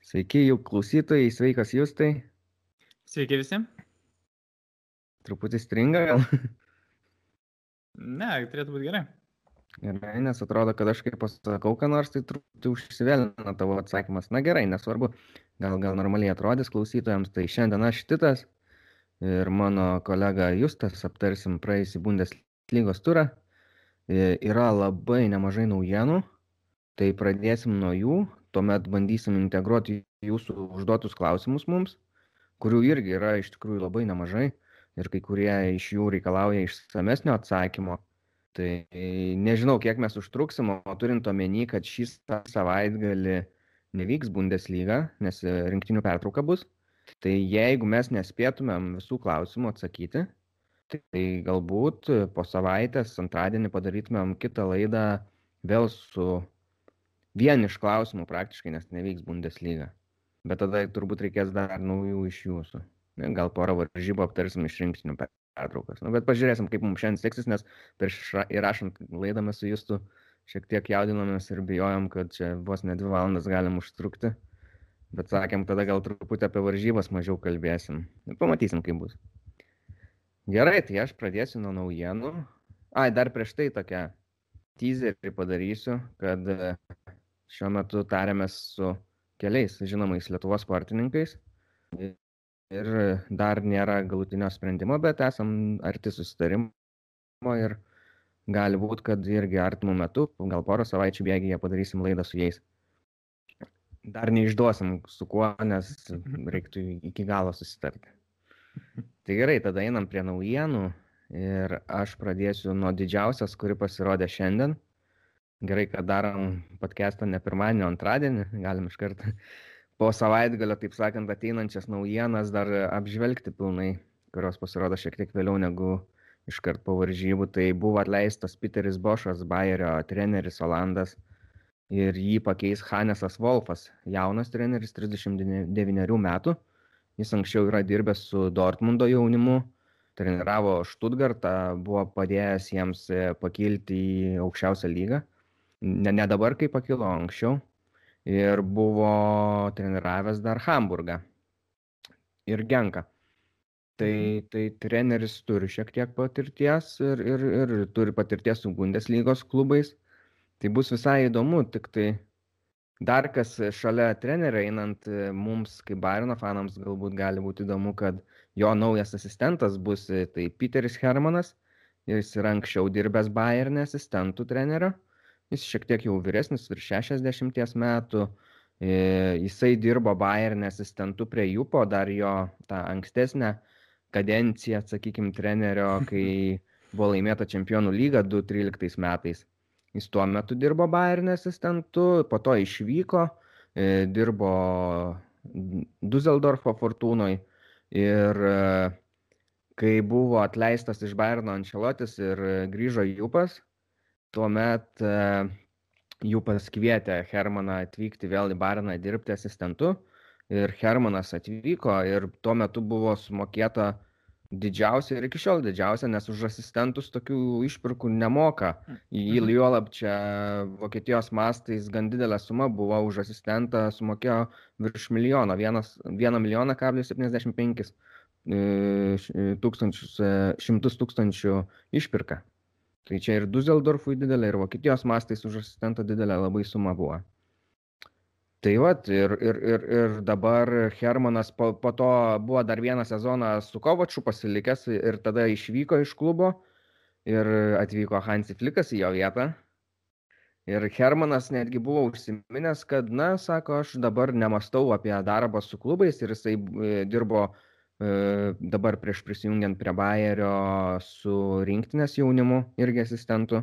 Sveiki, jų klausytojai, sveikas Justai. Sveiki visi. Truputį stringa gal? Ne, turėtų būti gerai. Gerai, nes atrodo, kad aš kaip pasakau, ką nors, tai truputį užsivėlina tavo atsakymas. Na gerai, nesvarbu, gal, gal normaliai atrodys klausytojams. Tai šiandien aš Titas ir mano kolega Justas aptarsim praėjusį Bundeslygos turą. Yra labai nemažai naujienų, tai pradėsim nuo jų, tuomet bandysim integruoti jūsų užduotus klausimus mums, kurių irgi yra iš tikrųjų labai nemažai ir kai kurie iš jų reikalauja išsamesnio atsakymo. Tai nežinau, kiek mes užtruksim, o turint omeny, kad šį savaitgalį nevyks Bundesliga, nes rinktinių pertrauka bus, tai jeigu mes nespėtumėm visų klausimų atsakyti, tai galbūt po savaitės antradienį padarytumėm kitą laidą vėl su vien iš klausimų praktiškai, nes nevyks Bundesliga. Bet tada turbūt reikės dar naujų iš jūsų. Gal porą varžybų aptarsim iš rinktinių pertraukas. Nu, bet pažiūrėsim, kaip mums šiandien seksis, nes prieš įrašant laidą mes su Justu šiek tiek jaudinomės ir bijojom, kad čia vos ne dvi valandas galim užtrukti. Bet sakėm, tada gal truputį apie varžybas mažiau kalbėsim. Pamatysim, kaip bus. Gerai, tai aš pradėsiu nuo naujienų. Ai, dar prieš tai tokią teaserį padarysiu, kad šiuo metu tariamės su keliais žinomais Lietuvos sportininkais. Ir dar nėra galutinio sprendimo, bet esam arti susitarimo ir gali būti, kad irgi artimų metų, gal porą savaičių bėgyje padarysim laidą su jais. Dar neišduosim su kuo, nes reiktų iki galo susitarti. Tai gerai, tada einam prie naujienų ir aš pradėsiu nuo didžiausias, kuri pasirodė šiandien. Gerai, kad darom podcastą ne pirmadienį, o antradienį, galim iš karto po savaitgalio, taip sakant, ateinančias naujienas dar apžvelgti pilnai, kurios pasirodo šiek tiek vėliau negu iškart po varžybų. Tai buvo atleistas Peteris Bošas, Bayerio treneris Olandas ir jį pakeis Hanesas Wolfas, jaunas treneris, 39 metų. Jis anksčiau yra dirbęs su Dortmundo jaunimu, treniravo Stuttgartą, buvo padėjęs jiems pakilti į aukščiausią lygą ne, ne dabar, kai pakilo anksčiau. Ir buvo treniravęs dar Hamburgą ir Genką. Tai, mhm. tai treneris turi šiek tiek patirties ir, ir, ir turi patirties su Bundeslygos klubais. Tai bus visai įdomu, tik tai dar kas šalia trenerio einant mums, kaip Bairno fanams, galbūt gali būti įdomu, kad jo naujas asistentas bus tai Peteris Hermanas. Jis yra anksčiau dirbęs Bayernė asistentų trenerio jis šiek tiek jau vyresnis, virš 60 metų. E, jisai dirbo Bayern asistentu prie Jupo, dar jo tą ankstesnę kadenciją, sakykime, trenerio, kai buvo laimėta čempionų lyga 2013 metais. Jis tuo metu dirbo Bayern asistentu, po to išvyko, e, dirbo Dusseldorfo fortūnoj ir e, kai buvo atleistas iš Bayerno Ančelotis ir grįžo Jupas, tuomet e, jų pasikvietė Hermaną atvykti vėl į Bariną dirbti asistentu. Ir Hermanas atvyko ir tuo metu buvo sumokėta didžiausia ir iki šiol didžiausia, nes už asistentus tokių išpirkų nemoka. Į mhm. juolab čia Vokietijos mastais gan didelė suma buvo už asistentą, sumokėjo virš milijono, vienas, vieną milijoną kablis 75 e, tūkstančius, e, šimtus tūkstančių išpirka. Tai čia ir Dusseldorfui didelė, ir Vokietijos mastais už asistentą didelė labai suma buvo. Tai vat, ir, ir, ir, ir dabar Hermanas po, po to buvo dar vieną sezoną su Kovaču pasilikęs ir tada išvyko iš klubo ir atvyko Hansi Flikas į jo vietą. Ir Hermanas netgi buvo užsiminęs, kad, na, sako, aš dabar nemastau apie darbą su klubais ir jisai e, dirbo uh, dabar prieš prisijungiant prie Bayerio su rinktinės jaunimu irgi asistentu.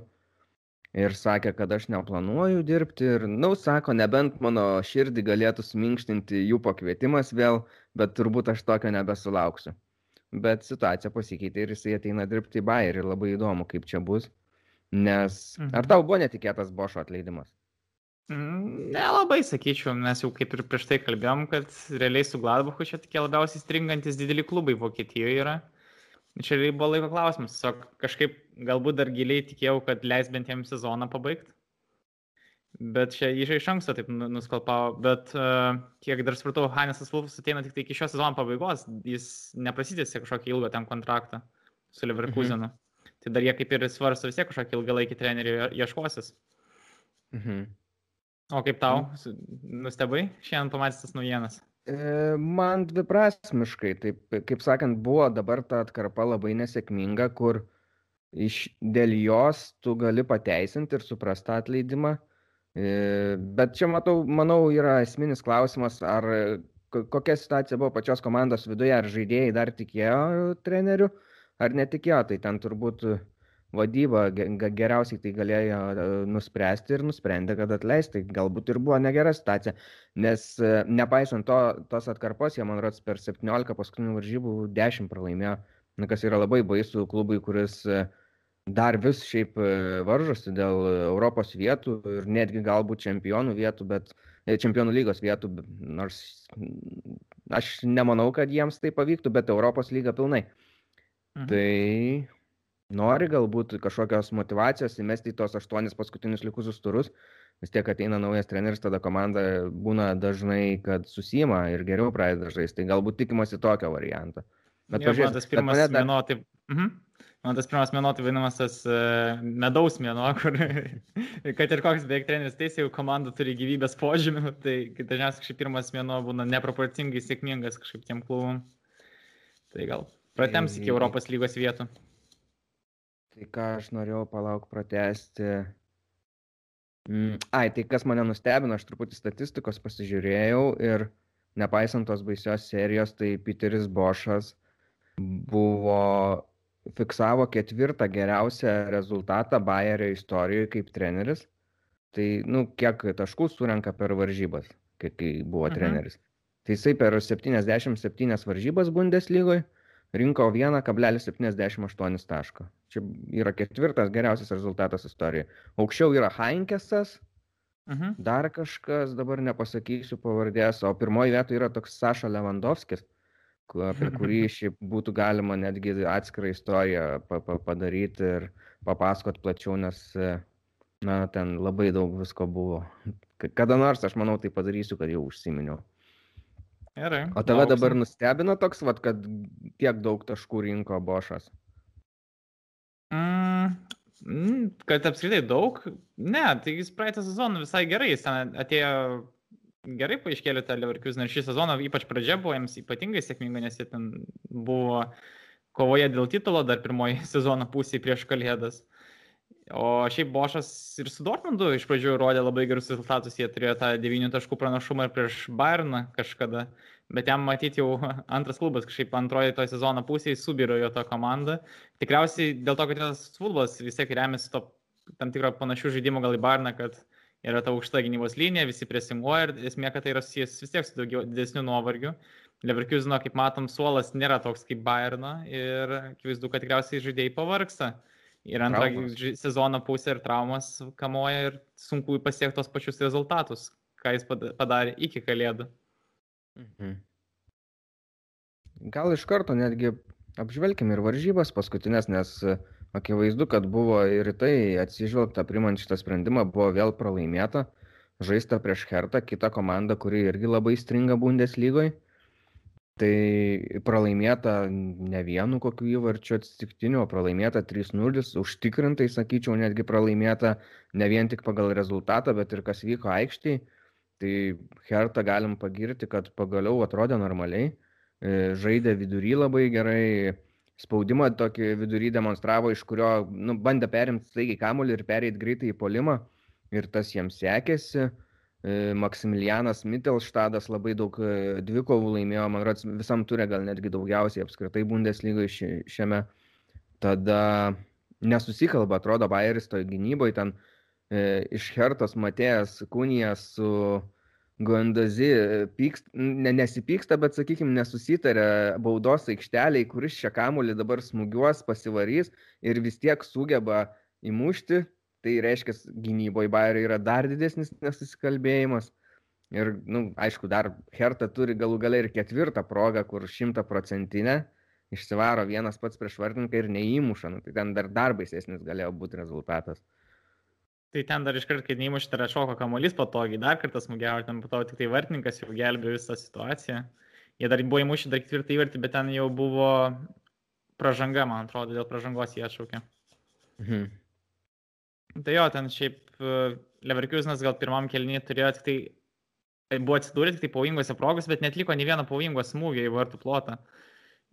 Ir sakė, kad aš neplanuoju dirbti ir, na, nu, sako, nebent mano širdį galėtų suminkštinti jų pakvietimas vėl, bet turbūt aš tokio nebesulauksiu. Bet situacija pasikeitė ir jisai ateina dirbti į Bayerį ir labai įdomu, kaip čia bus. Nes ar tau buvo netikėtas Bošo atleidimas? Nelabai sakyčiau, mes jau kaip ir prieš tai kalbėjom, kad realiai su Gladbachu čia tokie labiausiai stringantis dideli klubai Vokietijoje yra. Čia buvo laiko klausimas, tiesiog kažkaip galbūt dar giliai tikėjau, kad leis bent jam sezoną pabaigti. Bet čia jį iš anksto taip nu- nuskalpavo. Bet uh, kiek dar supratau, Hanesas Wolfas ateina tik tai iki šios sezono pabaigos. Jis neprasitėsi kažkokį ilgą ten kontraktą su Leverkusenu. Mhm. Tai dar jie kaip ir svarsto vis tiek kažkokį ilgalaikį trenerių ieškosis. Mhm. O kaip tau? Nustebai šiandien pamatęs tas naujienas? E, man dviprasmiškai, taip, kaip sakant, buvo dabar ta atkarpa labai nesėkminga, kur iš, dėl jos tu gali pateisinti ir suprastą atleidimą, E, bet čia matau, manau, yra esminis klausimas, ar kokia situacija buvo pačios komandos viduje, ar žaidėjai dar tikėjo treneriu, ar netikėjo, tai ten turbūt vadyba geriausiai tai galėjo e, nuspręsti ir nusprendė, kad atleisti. Galbūt ir buvo negera situacija, nes e, nepaisant to, tos atkarpos, jie man rods per 17 paskutinių varžybų 10 pralaimėjo, kas yra labai baisu klubui, kuris uh, dar vis šiaip e, varžosi dėl Europos vietų ir netgi galbūt čempionų vietų, bet e, čempionų lygos vietų, nors aš nemanau, kad jiems tai pavyktų, bet Europos lyga pilnai. Mhm. Tai nori galbūt kažkokios motivacijos įmesti į tos aštuonis paskutinius likusius turus, vis tiek ateina naujas treneris, tada komanda būna dažnai, kad susima ir geriau pradeda žaisti, tai galbūt tikimasi tokio varianto. Bet jo, pažiūrėk, tas pirmas dar... mėnuo, taip. Mhm. Man tas pirmas mėnuo tai vadinamas tas uh, medaus mėnuo, kur kad ir koks beveik treneris teisė, jau komanda turi gyvybės požymių, tai dažniausiai kažkaip pirmas mėnuo būna neproporcingai sėkmingas kažkaip tiem klubam. Tai gal pratems iki Europos lygos vietų. Tai ką aš norėjau palauk pratesti. Mm, ai, tai kas mane nustebino, aš truputį statistikos pasižiūrėjau ir nepaisant tos baisios serijos, tai Peteris Bošas buvo fiksavo ketvirtą geriausią rezultatą Bayerio istorijoje kaip treneris. Tai, nu, kiek taškų surenka per varžybas, kai, kai buvo mhm. treneris. Tai jisai per 77 varžybas Bundeslygoje rinko 1,78 taško. Čia yra ketvirtas geriausias rezultatas istorijoje. Aukščiau yra Heinkesas, uh mhm. dar kažkas, dabar nepasakysiu pavardės, o pirmoji vietoje yra toks Saša Lewandowskis, apie kurį šiaip būtų galima netgi atskirą istoriją pa, pa, padaryti ir papasakot plačiau, nes, na, ten labai daug visko buvo. Kada nors aš manau tai padarysiu, kad jau užsiminiau. Gerai. O tave lauksim. dabar nustebino toks, vat, kad tiek daug taškų rinko Bošas? Mm, mm kad apskritai daug? Ne, tai jis praeitą sezoną visai gerai, jis ten atėjo gerai paaiškėjo tą Leverkuseną ir šį sezoną, ypač pradžia buvo jiems ypatingai sėkminga, nes jie ten buvo kovoje dėl titulo dar pirmoji sezono pusėje prieš Kalėdas. O šiaip Bošas ir su Dortmundu iš pradžių rodė labai gerus rezultatus, jie turėjo tą 9 taškų pranašumą ir prieš Bayerną kažkada, bet jam matyti jau antras klubas, kažkaip antroji to sezono pusėje subirojo tą komandą. Tikriausiai dėl to, kad tas futbolas vis tiek remiasi to tam tikro panašių žaidimų gal į Bayerną, kad yra ta aukšta gynybos linija, visi presinguoja ir esmė, kad tai yra susijęs vis tiek su daugiau didesniu nuovargiu. Leverkusino, kaip matom, suolas nėra toks kaip Bayerno ir akivaizdu, kad tikriausiai žaidėjai pavarksta. Ir antrą sezono pusę ir traumas kamoja ir sunku pasiekti tos pačius rezultatus, ką jis padarė iki kalėdų. Mhm. Gal iš karto netgi apžvelgime ir varžybas paskutinės, nes uh, Akivaizdu, kad buvo ir tai atsižvelgta primant šitą sprendimą, buvo vėl pralaimėta, žaista prieš Hertą, kitą komandą, kuri irgi labai stringa Bundeslygoje. Tai pralaimėta ne vienu kokiu įvarčiu atsitiktiniu, o pralaimėta 3-0, užtikrintai sakyčiau, netgi pralaimėta ne vien tik pagal rezultatą, bet ir kas vyko aikštėje. Tai Hertą galim pagirti, kad pagaliau atrodė normaliai, e, žaidė vidury labai gerai, spaudimą tokį vidury demonstravo, iš kurio nu, bandė perimti staigiai kamuolį ir pereiti greitai į polimą. Ir tas jiems sekėsi. E, Maksimilianas Mittelštadas labai daug e, dvikovų laimėjo, man rodos, visam turė gal netgi daugiausiai apskritai Bundeslygoje šiame. Tada nesusikalba, atrodo, Bayeris toje gynyboje, ten e, iš Hertos Matėjas Kūnijas su Guandazi pykst, ne, nesipyksta, bet, sakykime, nesusitarė baudos aikšteliai, kuris čia kamuolį dabar smūgiuos, pasivarys ir vis tiek sugeba įmušti. Tai reiškia, gynyboje Bayerio yra dar didesnis nesusikalbėjimas. Ir, na, nu, aišku, dar Herta turi galų gale ir ketvirtą progą, kur šimtaprocentinę išsivaro vienas pats prieš vartininką ir neįmuša. Nu, tai ten dar dar baisesnis galėjo būti rezultatas. Tai ten dar iškart, kai neįmušė, tai atšoko kamuolys patogiai, dar kartą smūgiavo, ten po to tik tai vartininkas jau gelbėjo visą situaciją. Jie dar buvo įmušę dar ketvirtą įvartį, bet ten jau buvo pražanga, man atrodo, dėl pražangos jie atšaukė. Mhm. Tai jo, ten šiaip e, Leverkusenas gal pirmam kelnyje turėjo tik tai, buvo atsidūrę tik tai pavojingose progos, bet netliko nei vieno pavojingo smūgio į vartų plotą.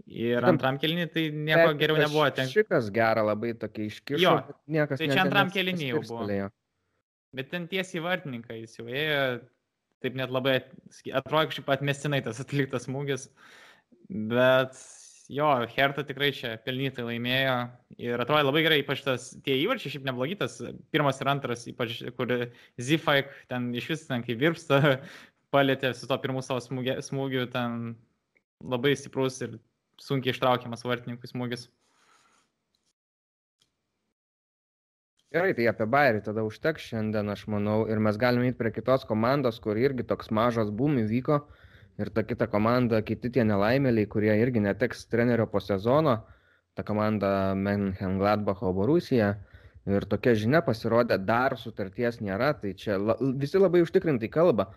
Ir antram kelniui tai nieko bet geriau nebuvo. Ten... Šikas gerą labai tokį iškišo. Jo, niekas tai čia antram kelniui jau buvo. Bet ten tiesiai vartininkai jis jau ėjo, taip net labai atrodo kažkaip atmestinai tas atliktas smūgis. Bet jo, Herta tikrai čia pelnytai laimėjo ir atrodo labai gerai, ypač tas tie įvarčiai, šiaip neblogytas, pirmas ir antras, ypač kur Zifaik ten iš vis ten kaip virpsta, palėtė su to pirmu savo smūgiu, smūgiu ten labai stiprus ir sunkiai ištraukiamas vartininkų smūgis. Gerai, tai apie Bairį tada užteks šiandien, aš manau, ir mes galime eiti prie kitos komandos, kur irgi toks mažas bum įvyko. Ir ta kita komanda, kiti tie nelaimėliai, kurie irgi neteks trenerio po sezono, ta komanda Menchen Gladbacho Borusija. Ir tokia žinia pasirodė, dar sutarties nėra, tai čia la, visi labai užtikrintai kalba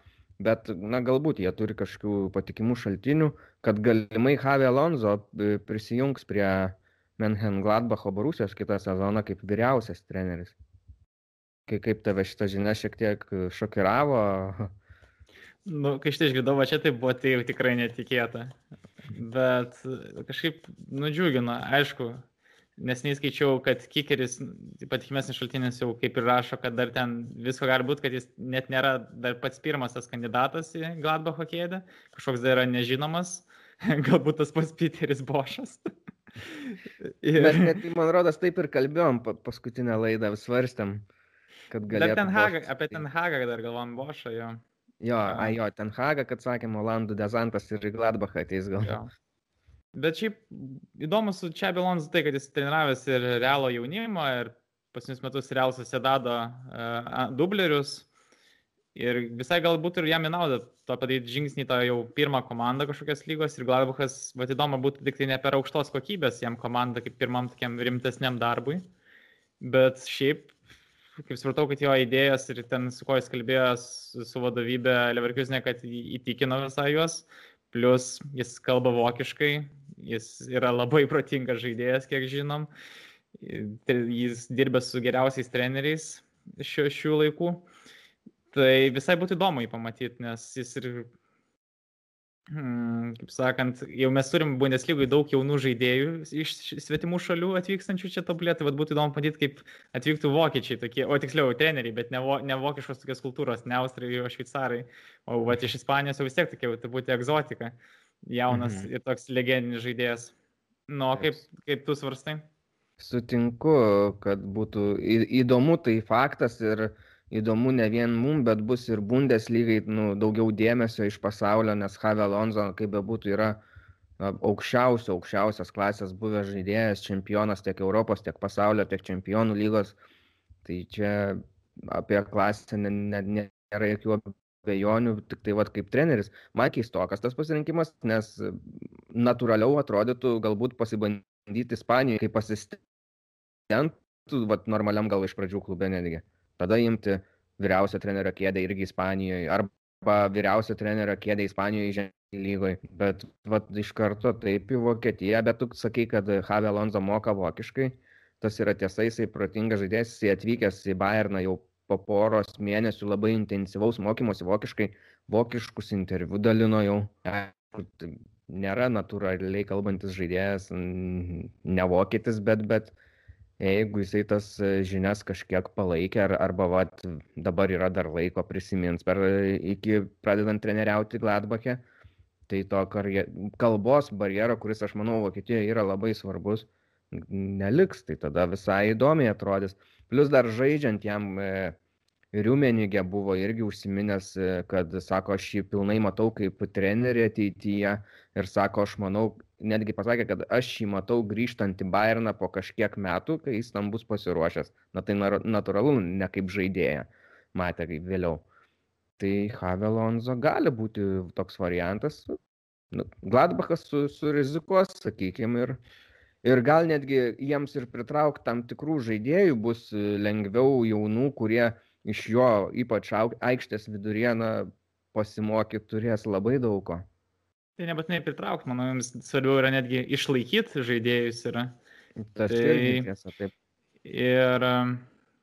bet na galbūt jie turi kažkokių patikimų šaltinių, kad galimai Javi Alonso e, prisijungs prie Menhengladbacho Borusijos kitą sezoną kaip vyriausias treneris. Kai kaip tave šitą žinią šiek tiek šokiravo? Nu, kai štai išgirdau, va čia tai buvo tai jau tikrai netikėta. Bet kažkaip nudžiugino, aišku, nes neįskaičiau, kad kikeris, patikimesnis šaltinis jau kaip ir rašo, kad dar ten visko gali būti, kad jis net nėra dar pats pirmas tas kandidatas į Gladbacho kėdę, kažkoks dar yra nežinomas, galbūt tas pats Peteris Bošas. ir... Bet net, man rodos, taip ir kalbėjom paskutinę laidą, svarstėm, kad galėtų. Ten Haga, apie Ten Hagą dar galvom Bošą jo. Jo, a, jo, Ten Hagą, kad sakėm, Olandų dezantas ir Gladbachą ateis gal. Jo. Bet šiaip įdomu su čia Bilonzu tai, kad jis treniravęs ir realo jaunimą, ir pasinius metus real susidado uh, dublerius. Ir visai galbūt ir jam į naudą to padaryti žingsnį tą jau pirmą komandą kažkokias lygos ir Gladbachas, bet įdomu būtų tik tai ne per aukštos kokybės jam komanda kaip pirmam tokiam rimtesniam darbui. Bet šiaip, kaip supratau, kad jo idėjas ir ten su kuo jis kalbėjo su vadovybė Leverkusenė, kad įtikino visai juos, plus jis kalba vokiškai, Jis yra labai protingas žaidėjas, kiek žinom. Jis dirbė su geriausiais treneriais šių, šių laikų. Tai visai būtų įdomu jį pamatyti, nes jis ir, hmm, kaip sakant, jau mes turim Bundeslygai daug jaunų žaidėjų iš svetimų šalių atvykstančių čia tobulėti, tai būtų įdomu matyti, kaip atvyktų vokiečiai tokie, o tiksliau treneriai, bet ne, vo, ne vokiškos tokios kultūros, ne Austrai, o šveicarai, o va, iš Ispanijos jau vis tiek tokia, tai būtų egzotika jaunas mhm. ir toks legendinis žaidėjas. Nu, kaip, kaip tu svarstai? Sutinku, kad būtų įdomu tai faktas ir įdomu ne vien mum, bet bus ir Bundeslygai nu, daugiau dėmesio iš pasaulio, nes Javi Alonso, kaip bebūtų, yra aukščiausio, aukščiausios klasės buvęs žaidėjas, čempionas tiek Europos, tiek pasaulio, tiek čempionų lygos. Tai čia apie klasę nėra jokių abejonių, tik tai vat, kaip treneris, man keistokas tas pasirinkimas, nes natūraliau atrodytų galbūt pasibandyti Ispanijoje kaip asistentų, vat, normaliam gal iš pradžių klube netgi. Tada imti vyriausio trenerio kėdę irgi Ispanijoje, arba vyriausio trenerio kėdę Ispanijoje žemė lygoje. Bet vat, iš karto taip į Vokietiją, bet tu sakai, kad Javi Alonso moka vokiškai. Tas yra tiesa, jisai protingas žaidėjas, jisai atvykęs į Bayerną jau po poros mėnesių labai intensyvaus mokymosi vokiškai, vokiškus interviu dalino jau. Tai nėra natūraliai kalbantis žaidėjas, ne vokietis, bet, bet jeigu jisai tas žinias kažkiek palaikė ar, arba vat, dabar yra dar laiko prisimins per iki pradedant treneriauti Gladbachė, tai to karje, kalbos barjero, kuris aš manau Vokietijoje yra labai svarbus, neliks, tai tada visai įdomiai atrodys. Plus dar žaidžiant jam e, Riumenigė buvo irgi užsiminęs, e, kad sako, aš jį pilnai matau kaip trenerį ateityje ir sako, aš manau, netgi pasakė, kad aš jį matau grįžtant į Bayerną po kažkiek metų, kai jis tam bus pasiruošęs. Na tai natūralu, ne kaip žaidėja, matė kaip vėliau. Tai Havelonzo gali būti toks variantas. Nu, Gladbachas su, su rizikos, sakykime, ir, Ir gal netgi jiems ir pritraukti tam tikrų žaidėjų bus lengviau jaunų, kurie iš jo, ypač aikštės viduryje, na, pasimokyti turės labai daug ko. Tai nebūtinai pritraukti, manau, jums svarbiau yra netgi išlaikyti žaidėjus. Yra. Tas tai irgi tiesa, taip. Ir um,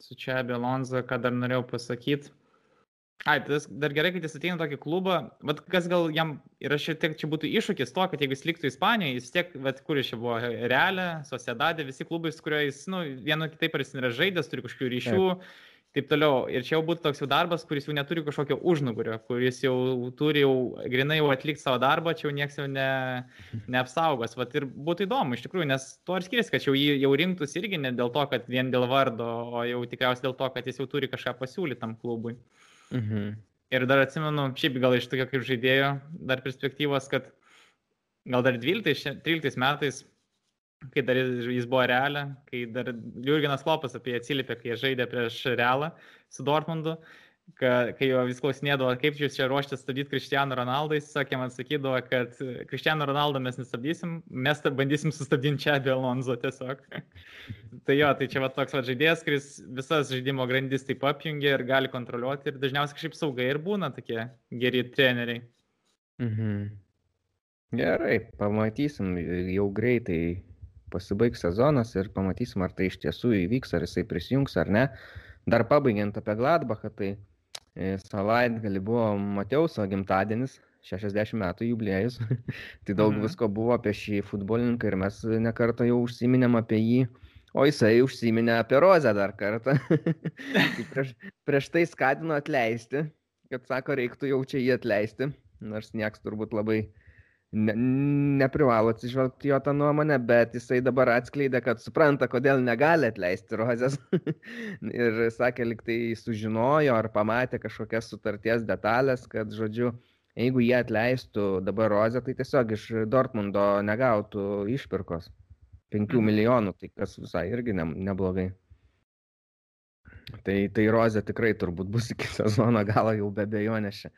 su čia Belonza, ką dar norėjau pasakyti. Ai, tas dar gerai, kad jis ateina tokį klubą, bet kas gal jam yra šiek tiek čia būtų iššūkis to, kad jeigu jis liktų Ispanijoje, jis tiek, bet kur jis čia buvo, Realė, Sociedadė, visi klubai, su kuriuo jis, nu, vienu kitaip ar jis yra žaidęs, turi kažkokių ryšių, Taip taip toliau. Ir čia jau būtų toks jau darbas, kuris jau neturi kažkokio užnugario, kuris jau turi jau grinai jau atlikti savo darbą, čia jau niekas jau ne, neapsaugos. Vat ir būtų įdomu iš tikrųjų, nes to ir skiriasi, kad jau jį jau rinktųsi irgi ne dėl to, kad vien dėl vardo, o jau tikriausiai dėl to, kad jis jau turi kažką pasiūlyti tam klubui. Mhm. Ir dar atsimenu, šiaip gal iš tokio kaip žaidėjo, dar perspektyvos, kad gal dar 12, 13 metais kai dar jis buvo realę, kai dar Jurgenas Klopas apie jį atsiliepė, kai jie žaidė prieš realą su Dortmundu, ka, kai jo vis klausinėdavo, kaip jūs čia ruoštės stabdyti Kristianą Ronaldą, jis sakė, man sakydavo, kad Kristianą Ronaldą mes nestabdysim, mes bandysim sustabdyti čia apie Alonso tiesiog. tai jo, tai čia va toks va žaidėjas, kuris visas žaidimo grandis taip apjungia ir gali kontroliuoti ir dažniausiai kažkaip saugai ir būna tokie geri treneriai. Mhm. Gerai, pamatysim jau greitai pasibaigs sezonas ir pamatysim, ar tai iš tiesų įvyks, ar jisai prisijungs ar ne. Dar pabaigiant apie Gladbachą, tai e, savaitgalį buvo Mateuso gimtadienis, 60 metų jubiliejus, tai daug mhm. visko buvo apie šį futbolininką ir mes nekartą jau užsiminėm apie jį, o jisai užsiminė apie Rozę dar kartą. prieš, prieš tai skatino atleisti, kad sako, reiktų jau čia jį atleisti, nors nieks turbūt labai ne, neprivalo atsižvelgti jo tą nuomonę, bet jisai dabar atskleidė, kad supranta, kodėl negali atleisti rozės. ir sakė, liktai sužinojo ar pamatė kažkokias sutarties detalės, kad, žodžiu, jeigu jie atleistų dabar rozę, tai tiesiog iš Dortmundo negautų išpirkos. 5 mhm. milijonų, tai kas visai irgi ne, neblogai. Tai, tai rozė tikrai turbūt bus iki sezono galo jau be abejonės čia.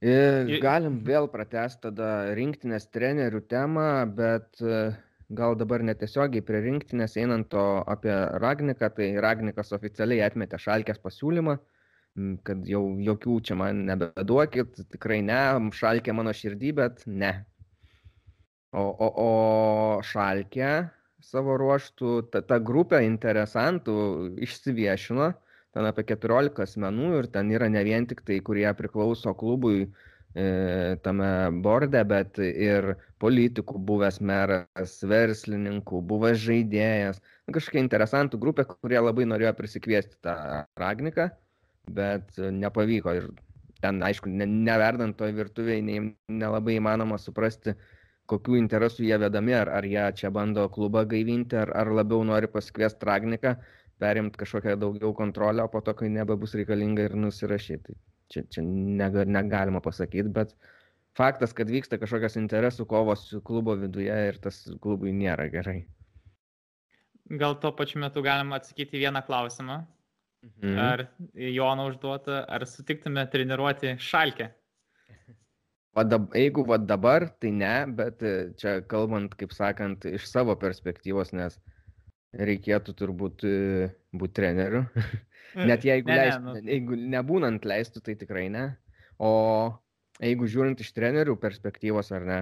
Galim vėl pratęsti tada rinktinės trenerių temą, bet e, gal dabar netiesiogiai prie rinktinės einant to apie Ragniką, tai Ragnikas oficialiai atmetė Šalkės pasiūlymą, kad jau jokių čia man nebeduokit, tikrai ne, Šalkė mano širdį, bet ne. O, o, o Šalkė savo ruoštų, ta, ta grupė interesantų išsiviešino, ten apie 14 asmenų ir ten yra ne vien tik tai, kurie priklauso klubui e, tame borde, bet ir politikų, buvęs meras, verslininkų, buvęs žaidėjas. Kažkokia interesantų grupė, kurie labai norėjo prisikviesti tą Ragniką, bet nepavyko. Ir ten, aišku, ne, neverdant toje virtuvėje, nelabai įmanoma suprasti, kokių interesų jie vedami, ar, ar jie čia bando klubą gaivinti, ar, ar labiau nori pasikviesti Ragniką, perimt kažkokią daugiau kontrolę, o po to, kai nebebus reikalinga ir nusirašyti. Čia, čia negal, negalima pasakyti, bet faktas, kad vyksta kažkokios interesų kovos klubo viduje ir tas klubui nėra gerai. Gal tuo pačiu metu galima atsakyti vieną klausimą. Mhm. Ar Jono užduota, ar sutiktume treniruoti šalkę? Va dab, jeigu va dabar, tai ne, bet čia kalbant, kaip sakant, iš savo perspektyvos, nes reikėtų turbūt e, būti treneriu. Net jeigu, ne, leist, ne, nu... jeigu nebūnant leistų, tai tikrai ne. O jeigu žiūrint iš trenerių perspektyvos ar ne,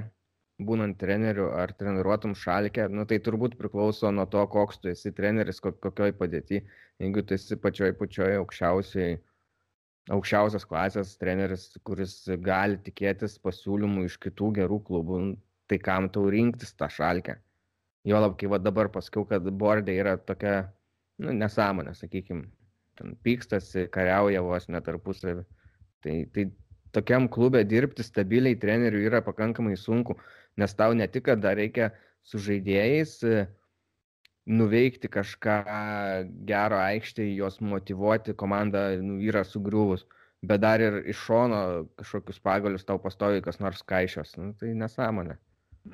būnant treneriu ar treniruotum šalkę, nu, tai turbūt priklauso nuo to, koks tu esi treneris, kokioj padėti. Jeigu tu esi pačioj pačioj aukščiausiai, aukščiausios klasės treneris, kuris gali tikėtis pasiūlymų iš kitų gerų klubų, tai kam tau rinktis tą šalkę? Juolab, kai va dabar pasakiau, kad bordė yra tokia, nu, nesąmonė, sakykime, ten pykstasi, kariauja vos netarpusavį. Tai, tai tokiam klube dirbti stabiliai treneriui yra pakankamai sunku, nes tau ne tik, kad dar reikia su žaidėjais e, nuveikti kažką gero aikštėje, juos motivuoti, komanda nu, yra sugriuvus, bet dar ir iš šono kažkokius pagalius tau pastovi kas nors kaišios. Nu, tai nesąmonė.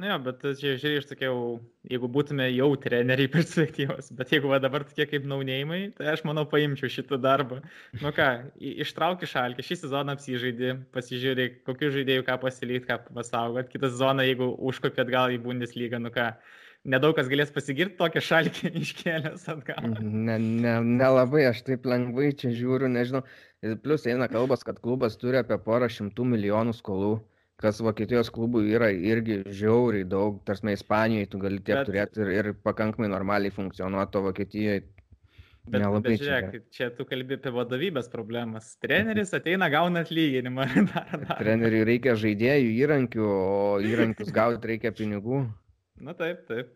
Na jo, bet čia žiūrėjau, aš sakiau, jeigu būtume jau treneriai perspektyvos, bet jeigu va, dabar tokie kaip naunėjimai, tai aš manau paimčiau šitą darbą. Nu ką, ištrauki šalkį, šį sezoną apsižaidži, pasižiūrė, kokiu žaidėjų ką pasilyti, ką pasaugot, kitą sezoną, jeigu užkopėt gal į Bundeslygą, nu ką, nedaug kas galės pasigirti tokią šalkį iškėlęs atgal. Ne, ne, nelabai aš taip lengvai čia žiūriu, nežinau. Ir Plus eina kalbas, kad klubas turi apie porą šimtų milijonų skolų, kas Vokietijos klubų yra irgi žiauriai daug. Tarsi Ispanijoje tu gali tiek Bet- turėti ir, ir pakankamai normaliai funkcionuoti, o Vokietijoje Bet, Nelabai bet čia žiūrėk, čia tu kalbi apie vadovybės problemas. Treneris ateina, gauna atlyginimą. Treneriui reikia žaidėjų įrankių, o įrankius gauti reikia pinigų. Na taip, taip.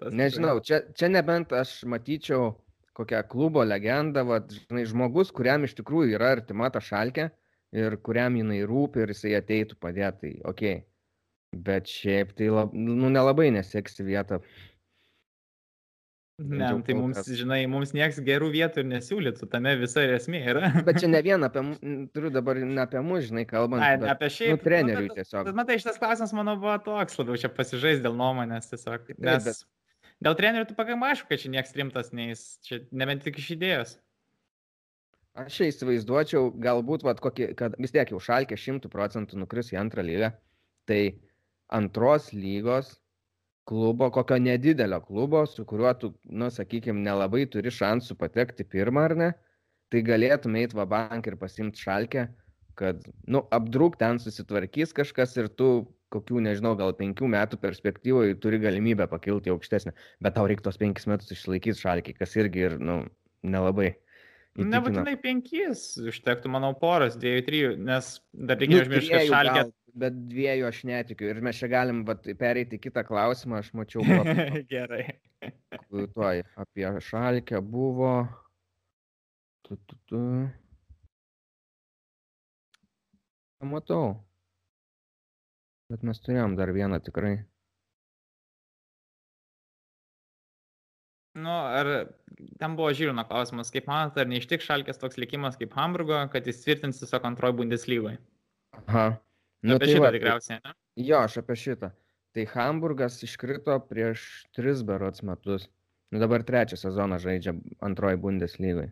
Tas Nežinau, čia, čia nebent aš matyčiau kokią klubo legendą, va, žinai, žmogus, kuriam iš tikrųjų yra artima ta šalkė ir kuriam jinai rūpi ir jisai ateitų padėti, tai ok. Bet šiaip tai lab, nu, nelabai nesieksi vietą. Ne, jau tai mums, kas. žinai, mums nieks gerų vietų ir nesiūlytų, tame visa ir esmė yra. Bet čia ne vien apie, turiu dabar ne apie mus, žinai, kalbant. Ai, bet, apie šiaip. nu, treneriui bet- tiesiog. Bet matai, šitas klausimas, manau, buvo toks labiau čia pasižais dėl nuomonės tiesiog. Nes bet- dėl trenerių tu pakankamai aišku, kad čia nieks rimtas neįs. Čia nebent tik iš idėjos. Aš čia įsivaizduočiau, galbūt, vat, kokį, kad vis tiek jau šalkė šimtų procentų nukris į antrą lygą. Tai antros lygos klubo, kokio nedidelio klubo, su kuriuo tu, nu, sakykime, nelabai turi šansų patekti pirmą ar ne, tai galėtum eiti va bank ir pasimti šalkę, kad, nu, apdruk ten susitvarkys kažkas ir tu kokių, nežinau, gal penkių metų perspektyvoje turi galimybę pakilti aukštesnę, bet tau reikia tos penkis metus išlaikyti šalkį, kas irgi ir, nu, nelabai. Įtikina. Nebūtinai penkis, užtektų, manau, poros, dviejų, trijų, nes dar reikia neužmiršti, kad šalkė. Bet dviejų aš netikiu. Ir mes čia galim vat, pereiti kitą klausimą. Aš mačiau, buvo Gerai. tuoj apie šalkę buvo. Tu, tu, tu. Matau. Bet mes turėjom dar vieną tikrai. Nu, ar ten buvo Žilino klausimas, kaip manot, ar neištik šalkės toks likimas kaip Hamburgo, kad jis tvirtins tiesiog antroji Bundeslygoje? Aha. Nu, apie šitą va, tai- tikriausiai, ne? Jo, aš apie šitą. Tai Hamburgas iškrito prieš tris berots metus. Nu dabar trečią sezoną žaidžia antroji Bundeslygai.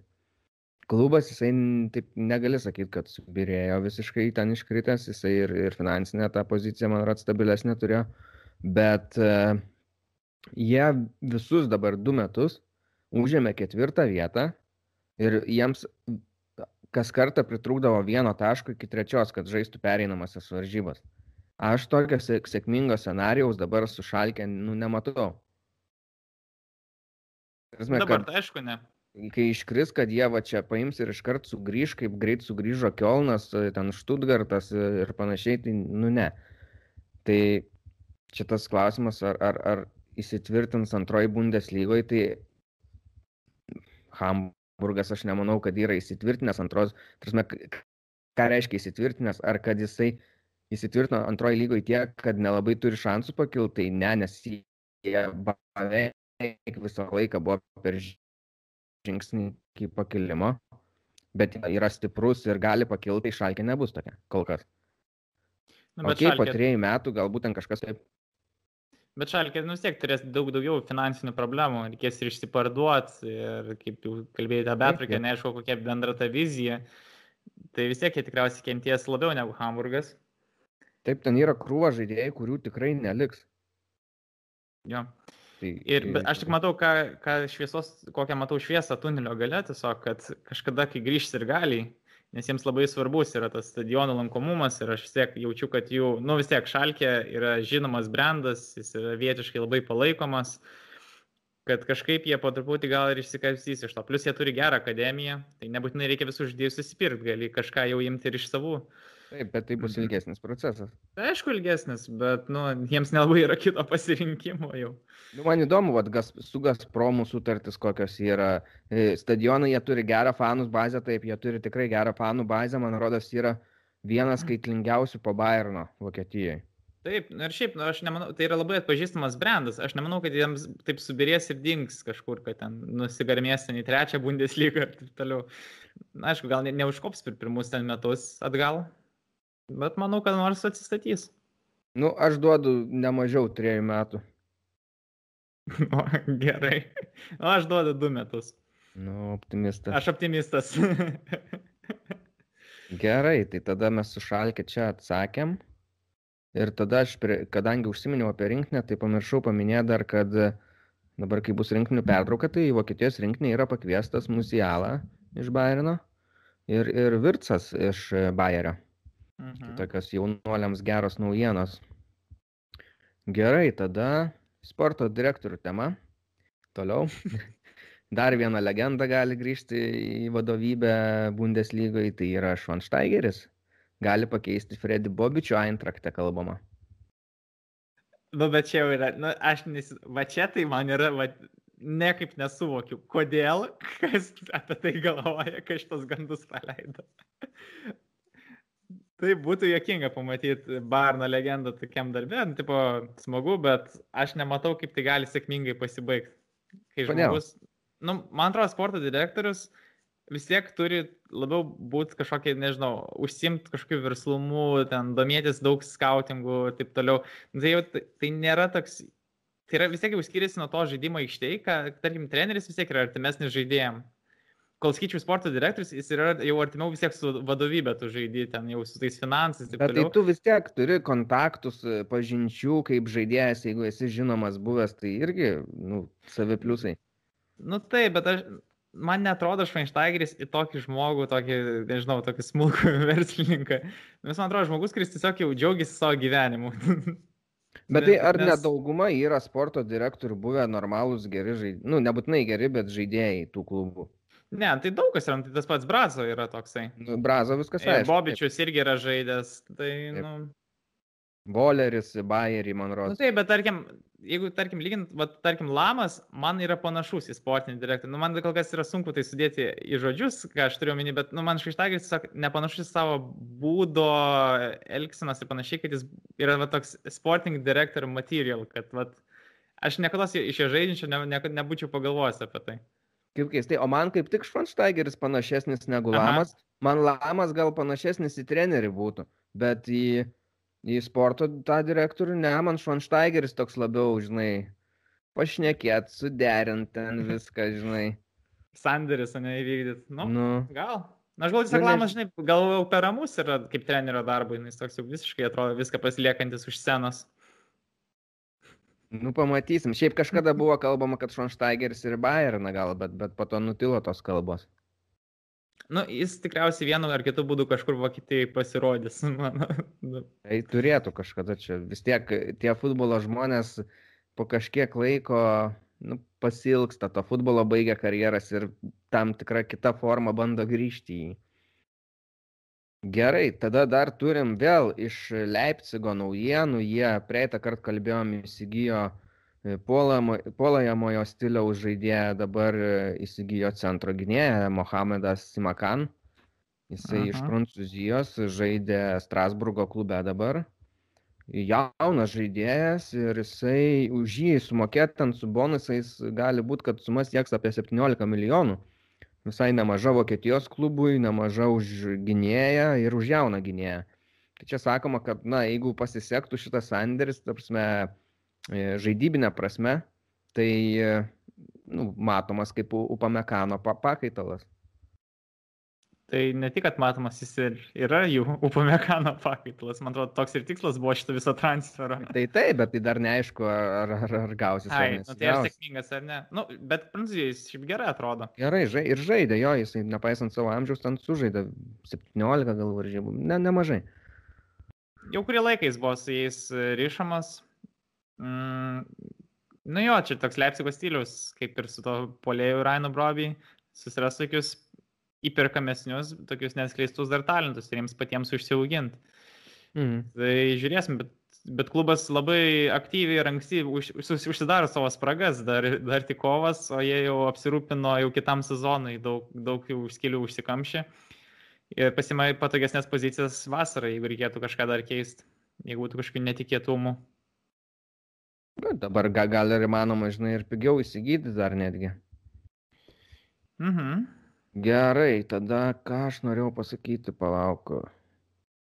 Klubas, jisai taip negali sakyti, kad subirėjo visiškai ten iškritęs, jisai ir, ir finansinę tą poziciją, man atrodo, stabilesnė turėjo. Bet uh, jie visus dabar du metus užėmė ketvirtą vietą ir jiems kas kartą pritrūkdavo vieno taško iki trečios, kad žaistų pereinamasias varžybas. Aš tokio sėk- sėkmingo scenarijaus dabar su šalkė, nu, nematau. Prasme, Dabar, kad, tai aišku, ne. kai iškris, kad jie va čia paims ir iškart sugrįž, kaip greit sugrįžo Kielnas, ten Štutgartas ir panašiai, tai nu ne. Tai čia tas klausimas, ar, ar, ar įsitvirtins antroji Bundeslygoje, tai Hamburgas aš nemanau, kad yra įsitvirtinęs antros, k- ką reiškia įsitvirtinęs, ar kad jisai įsitvirtino antroji lygoje tiek, kad nelabai turi šansų pakilti, tai ne, nes jie beveik visą laiką buvo per žingsnį iki pakilimo, bet yra stiprus ir gali pakilti, tai šalkė nebus tokia, kol kas. O bet okay, po šalkė, trejų metų galbūt ten kažkas taip. Bet šalkė, nu vis tiek turės daug daugiau finansinių problemų, reikės ir išsiparduoti, ir kaip jau kalbėjote, betrukė, taip. neaišku, kokia bendra ta vizija. Tai vis tiek jie tikriausiai kenties labiau negu Hamburgas. Taip, ten yra krūva žaidėjai, kurių tikrai neliks. Jo. Tai, Ir tai- aš tik matau, ką, ką šviesos, kokią matau šviesą tunelio gale, tiesiog, kad kažkada, kai grįžs ir gali, nes jiems labai svarbus yra tas stadionų lankomumas ir aš vis tiek jaučiu, kad jų, nu vis tiek šalkė yra žinomas brandas, jis yra vietiškai labai palaikomas, kad kažkaip jie po truputį gal ir išsikapstys iš to. Plus jie turi gerą akademiją, tai nebūtinai reikia visus žaidėjus susipirkti, gali kažką jau imti ir iš savų. Taip, bet tai bus Mhm. ilgesnis procesas. Tai aišku ilgesnis, bet, nu, jiems nelabai yra kito pasirinkimo jau. Nu, man įdomu, vat, gas, su Gazpromu sutartis kokios yra. E, Stadionai jie turi gerą fanus bazę, taip, jie turi tikrai gerą fanų bazę, man rodos, yra vienas skaitlingiausių po Bayerno Vokietijoje. Taip, nu ir šiaip, nu, aš nemanau, tai yra labai atpažįstamas brandas. Aš nemanau, kad jiems taip subirės ir dings kažkur, kad ten nusigarmės ten į trečią Bundeslygą ir taip toliau. Na, aišku, gal ne, neužkops per pirmus ten metus atgal, bet manau, kad nors atsistatys. Nu, aš duodu ne mažiau trejų metų. O, gerai. O, aš duodu du metus. Nu, optimistas. Aš optimistas. Gerai, tai tada mes su Šalkė čia atsakėm. Ir tada aš, prie, kadangi užsiminiau apie rinkinę, tai pamiršau paminėti dar, kad dabar, kai bus rinkinių pertrauka, tai Vokietijos rinkinė yra pakviestas Musialą iš Bayerino ir, ir Virtsas iš Bayerio. Mhm. Tokios jaunuoliams geros naujienos. Gerai, tada sporto direktorių tema. Toliau. Dar viena legenda gali grįžti į vadovybę Bundeslygoje, tai yra Švanštaigeris. Gali pakeisti Freddy Bobičių Eintraktą kalbama. Nu, bet čia jau yra, nu, aš nes, va čia tai man yra, va, nekaip nesuvokiu, kodėl, kas apie tai galvoja, kai šitos gandus paleido. Tai būtų jokinga pamatyti Barno legendą tokiam darbė, nu, tipo, smagu, bet aš nematau, kaip tai gali sėkmingai pasibaigti. Kai žmogus, nu, man atrodo, sporto direktorius vis tiek turi labiau būti kažkokie, nežinau, užsimti kažkokiu verslumu, ten domėtis daug skautingų ir taip toliau. Nu, tai jau tai, nėra toks, tai yra vis tiek jau skiriasi nuo to žaidimo aikštėje, kad, tarkim, treneris vis tiek yra artimesnis žaidėjim kol skaičiau sporto direktorius, jis yra jau artimiau vis tiek su vadovybė tu žaidži, ten jau su tais finansais. Bet toliau. tai tu vis tiek turi kontaktus, e, pažinčių kaip žaidėjas, jeigu esi žinomas buvęs, tai irgi, nu, savi pliusai. Nu taip, bet aš, man netrodo Švainštaigeris į tokį žmogų, tokį, nežinau, tokį smulkų verslininką. Nes man atrodo žmogus, kuris tiesiog jau džiaugiasi savo gyvenimu. Bet tai ar nes... nedauguma yra sporto direktorių buvę normalūs geri žaidėjai, nu nebūtinai geri, bet žaidėjai tų klubų? Ne, tai daug kas yra, tai tas pats Brazo yra toksai. Nu, Brazo viskas aišku. Bobičius taip. irgi yra žaidęs, tai, taip. nu. Boleris, Bayerį, man rodos. Nu, taip, bet tarkim, jeigu, tarkim, lygint, va, tarkim, Lamas, man yra panašus į sportinį direktorių. Nu, man kol kas yra sunku tai sudėti į žodžius, ką aš turiu omeny, bet, nu, man Šaištagis tiesiog nepanašus savo būdo, elgsenas ir panašiai, kad jis yra va, toks sporting director material, kad, va, aš niekada iš jo žaidžiančio ne, ne, nebūčiau pagalvojęs apie tai. Kaip keistai, o man kaip tik Švanštaigeris panašesnis negu Aha. Lamas. Man Lamas gal panašesnis į trenerį būtų, bet į, į sporto tą direktorių, ne, man Švanštaigeris toks labiau, žinai, pašnekėt, suderint ten viską, žinai. Sanderis, o ne įvykdyt. Nu, nu. gal. Na, aš gal tiesiog nu, Lamas, žinai, gal per ramus yra kaip trenerio darbui, jis toks jau visiškai atrodo viską pasiliekantis už scenos. Nu, pamatysim. Šiaip kažkada buvo kalbama, kad Šonštaigeris ir Bayerną gal, bet, bet po to nutilo tos kalbos. Nu, jis tikriausiai vienu ar kitu būdu kažkur Vokietijai pasirodys. Mano. Nu. Tai turėtų kažkada čia. Vis tiek tie futbolo žmonės po kažkiek laiko nu, pasilgsta to futbolo, baigia karjeras ir tam tikrą kitą formą bando grįžti į jį. Gerai, tada dar turim vėl iš Leipcigo naujienų. Jie praeitą kartą kalbėjom, įsigijo e, puolajamojo stiliaus žaidėją, dabar e, įsigijo centro gynėją Mohamedas Simakan. Jisai Aha. iš Prancūzijos žaidė Strasburgo klube dabar. Jaunas žaidėjas ir jisai už jį sumokėti ten su bonusais gali būti, kad sumas sieks apie 17 milijonų visai nemaža Vokietijos klubui, nemaža už gynėją ir už jauną gynėją. Tai čia sakoma, kad, na, jeigu pasisektų šitas sandėris, tarpsme, žaidybinė prasme, tai nu, matomas kaip upamekano pakaitalas. Tai ne tik, kad matomas jis ir yra jų upamekano pakaitalas, man atrodo, toks ir tikslas buvo šito viso transfero. Tai taip, bet tai dar neaišku, ar, ar, ar gausis. Ai, ar nu, tai ar sėkmingas ar ne. Nu, bet Prancūzijai jis šiaip gerai atrodo. Gerai, žai, ir žaidė, jo, jis, nepaisant savo amžiaus, ten sužaidė 17 gal varžybų, ne, nemažai. Jau kurį laiką jis buvo su jais ryšamas. Mm, nu jo, čia toks Leipzigo stilius, kaip ir su to polėjų Rainu Broby, susiras tokius įperkamesnius, tokius neskleistus dar talentus ir jiems patiems užsiauginti. Mm. Tai žiūrėsim, bet, bet klubas labai aktyviai ir anksti už, už, užsidaro savo spragas, dar, dar tik kovas, o jie jau apsirūpino jau kitam sezonui, daug, daug jau skilių užsikamšė ir pasimai patogesnės pozicijas vasarą, jeigu reikėtų kažką dar keisti, jeigu būtų kažkokių netikėtumų. Bet dabar gal, gal ir įmanoma, žinai, ir pigiau įsigyti dar netgi. Mhm. Gerai, tada ką aš norėjau pasakyti, palauk.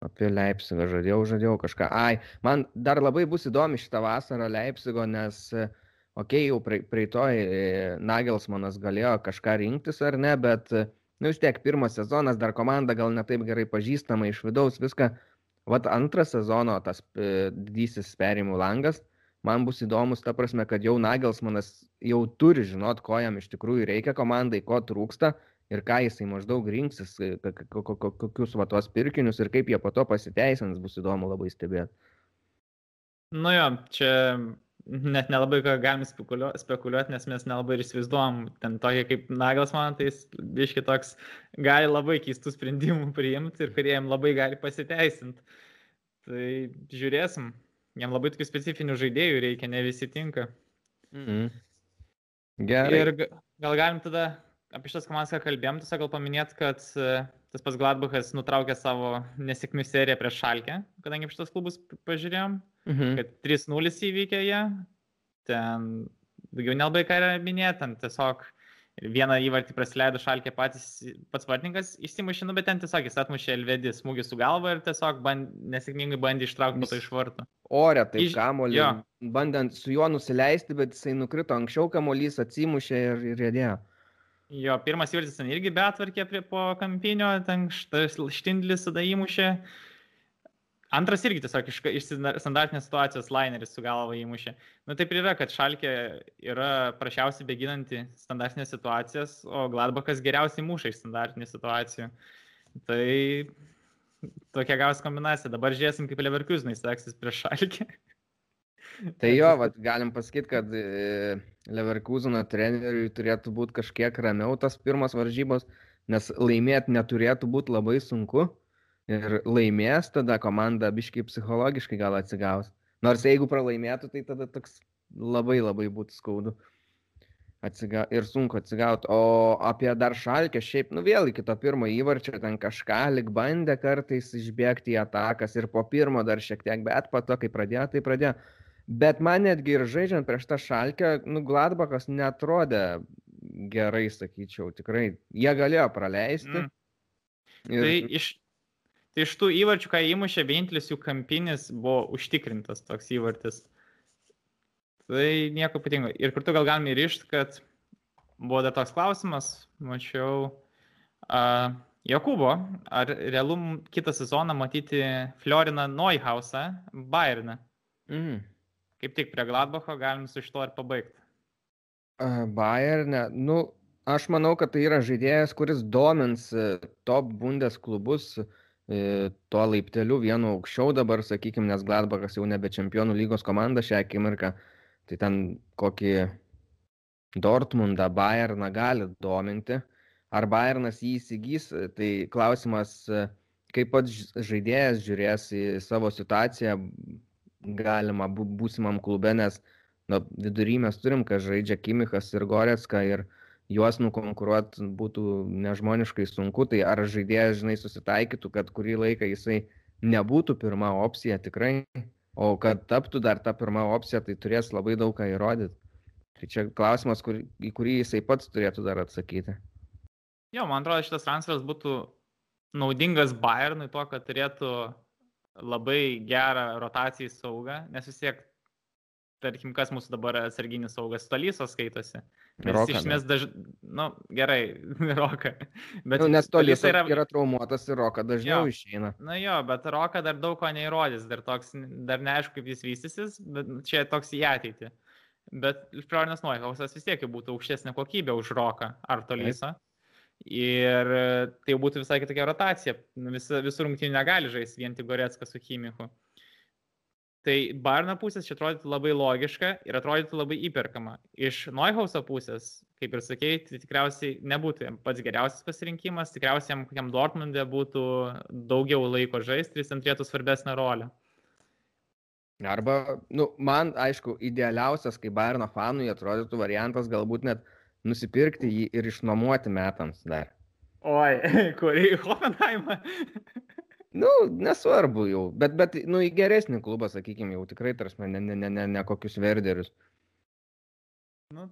Apie Leipzigą žadėjau, žadėjau kažką. Ai, man dar labai bus įdomi šitą vasarą Leipzigo, nes, okei, okay, jau praeitoj e, Nagelsmanas galėjo kažką rinktis ar ne, bet, nu vis tiek, pirmas sezonas, dar komanda gal netaip gerai pažįstama iš vidaus, viską. vat antras sezono tas e, didysis perimų langas, man bus įdomus ta prasme, kad jau Nagelsmanas jau turi žinot, ko jam iš tikrųjų reikia komandai, ko trūksta ir ką jisai maždaug rinksis, kokius va tos pirkinius ir kaip jie po to pasiteisins, bus įdomu labai stebėti. Nu jo, čia net nelabai ką galim spekuliuoti, spekuliuoti, nes mes nelabai ir įsivaizduom, ten tokie kaip Naglas man, tai biški toks gali labai keistų sprendimų priimti ir kurie jam labai gali pasiteisinti. Tai žiūrėsim, jam labai tokių specifinių žaidėjų reikia, ne visi tinka. Mhm. Gerai. Ir gal galim tada apie šitas komandas, ką kalbėjom, tiesiog gal paminėti, kad e, tas pats Gladbachas nutraukė savo nesėkmių seriją prieš Šalkę, kadangi šitas klubus pažiūrėjom, mhm. kad 3-0 įvykė jie, ten daugiau nelabai ką yra minėti, ten tiesiog vieną įvartį praleido šalkė patys, pats vartininkas išsimušė, nu, bet ten tiesiog jis atmušė Elvedį smūgį su galva ir tiesiog band, nesėkmingai bandė ištraukti po to iš vartų. Ore, tai iš... kamolį, bandant su juo nusileisti, bet jisai nukrito anksčiau, kamolys atsimušė ir, ir rėdėjo. Jo, pirmas įvartis ten irgi betvarkė prie po kampinio, ten štindlis tada įmušė. Antras irgi tiesiog iš, iš standartinės situacijos laineris su galva įmušė. Na nu, taip ir yra, kad Šalkė yra prašiausiai beginanti standartinės situacijas, o Gladbachas geriausiai muša iš standartinių situacijų. Tai tokia gaus kombinacija. Dabar žiūrėsim, kaip Leverkusenai seksis prieš Šalkį. Tai jo, vat, galim pasakyti, kad e, Leverkuseno treneriui turėtų būti kažkiek ramiau tas pirmas varžybos, nes laimėti neturėtų būti labai sunku ir laimės, tada komanda biškai psichologiškai gal atsigaus. Nors jeigu pralaimėtų, tai tada toks labai labai būtų skaudu. Atsiga ir sunku atsigauti. O apie dar šalkę, šiaip, nu vėl iki to pirmo įvarčio ten kažką lik bandė kartais išbėgti į atakas ir po pirmo dar šiek tiek, bet po to, kai pradėjo, tai pradėjo. Bet man netgi ir žaidžiant prieš tą šalkę, nu Gladbachas netrodė gerai, sakyčiau, tikrai. Jie galėjo praleisti. Mm. Ir... Tai iš, Tai iš tų įvarčių, ką įmušė, vienintelis jų kampinis buvo užtikrintas toks įvartis. Tai nieko ypatingo. Ir kartu gal galime įrišti, kad buvo dar toks klausimas, mačiau, uh, Jokūbo, ar realu kitą sezoną matyti Floriną Neuhausą Bayerną? Mm. Kaip tik prie Gladbacho galim su šito ir pabaigti. Bayernė, nu, aš manau, kad tai yra žaidėjas, kuris domins uh, top bundes klubus. E, tuo laipteliu vienu aukščiau dabar, sakykime, nes Gladbachas jau nebe čempionų lygos komanda šią akimirką, tai ten kokį Dortmundą, Bayerną gali dominti. Ar Bayernas jį įsigys, tai klausimas, kaip pats žaidėjas žiūrės į savo situaciją galima būsimam klube, nes nu, vidury mes turim, kad žaidžia Kimichas ir Goretska ir juos nukonkuruot būtų nežmoniškai sunku, tai ar žaidėjas, žinai, susitaikytų, kad kurį laiką jisai nebūtų pirma opcija tikrai, o kad taptų dar ta pirma opcija, tai turės labai daug ką įrodyti. Tai čia klausimas, kur, į kurį jisai pats turėtų dar atsakyti. Jo, man atrodo, šitas transferas būtų naudingas Bayernui to, kad turėtų labai gerą rotacijų saugą, nes vis tiek tarkim, kas mūsų dabar atsarginis saugas, Tolysos skaitosi. Nes iš esmės dažnai, na nu, gerai, Roka. Bet nu, nes Tolysas yra... yra traumuotas ir Roka dažniau jo. išeina. Na jo, bet Roka dar daug ko neįrodys, dar, toks, dar neaišku, kaip jis vystysis, bet čia toks į ateitį. Bet Florinas Noihausas vis tiek būtų aukštesnė kokybė už Roką ar Tolysą. Ir tai jau būtų visai kitokia rotacija. Vis, visų rungtynių negali žaisti vien tik Goreckas su Chimiku. Tai Barno pusės čia atrodytų labai logiška ir atrodytų labai įperkama. Iš Neuhauso pusės, kaip ir sakėjai, tai tikriausiai nebūtų pats geriausias pasirinkimas, tikriausiai kokiam Dortmundė būtų daugiau laiko žaisti ir jis turėtų svarbesnę rolę. Arba, nu, man, aišku, idealiausias, kaip Bayerno fanui atrodytų variantas galbūt net nusipirkti jį ir išnuomoti metams dar. Oi, kurį Hoffenheimą? Nu, nesvarbu jau, bet, bet nu, į geresnį klubą, sakykime, jau tikrai, tarsi, ne, ne, ne, ne, ne kokius verderius. Nu,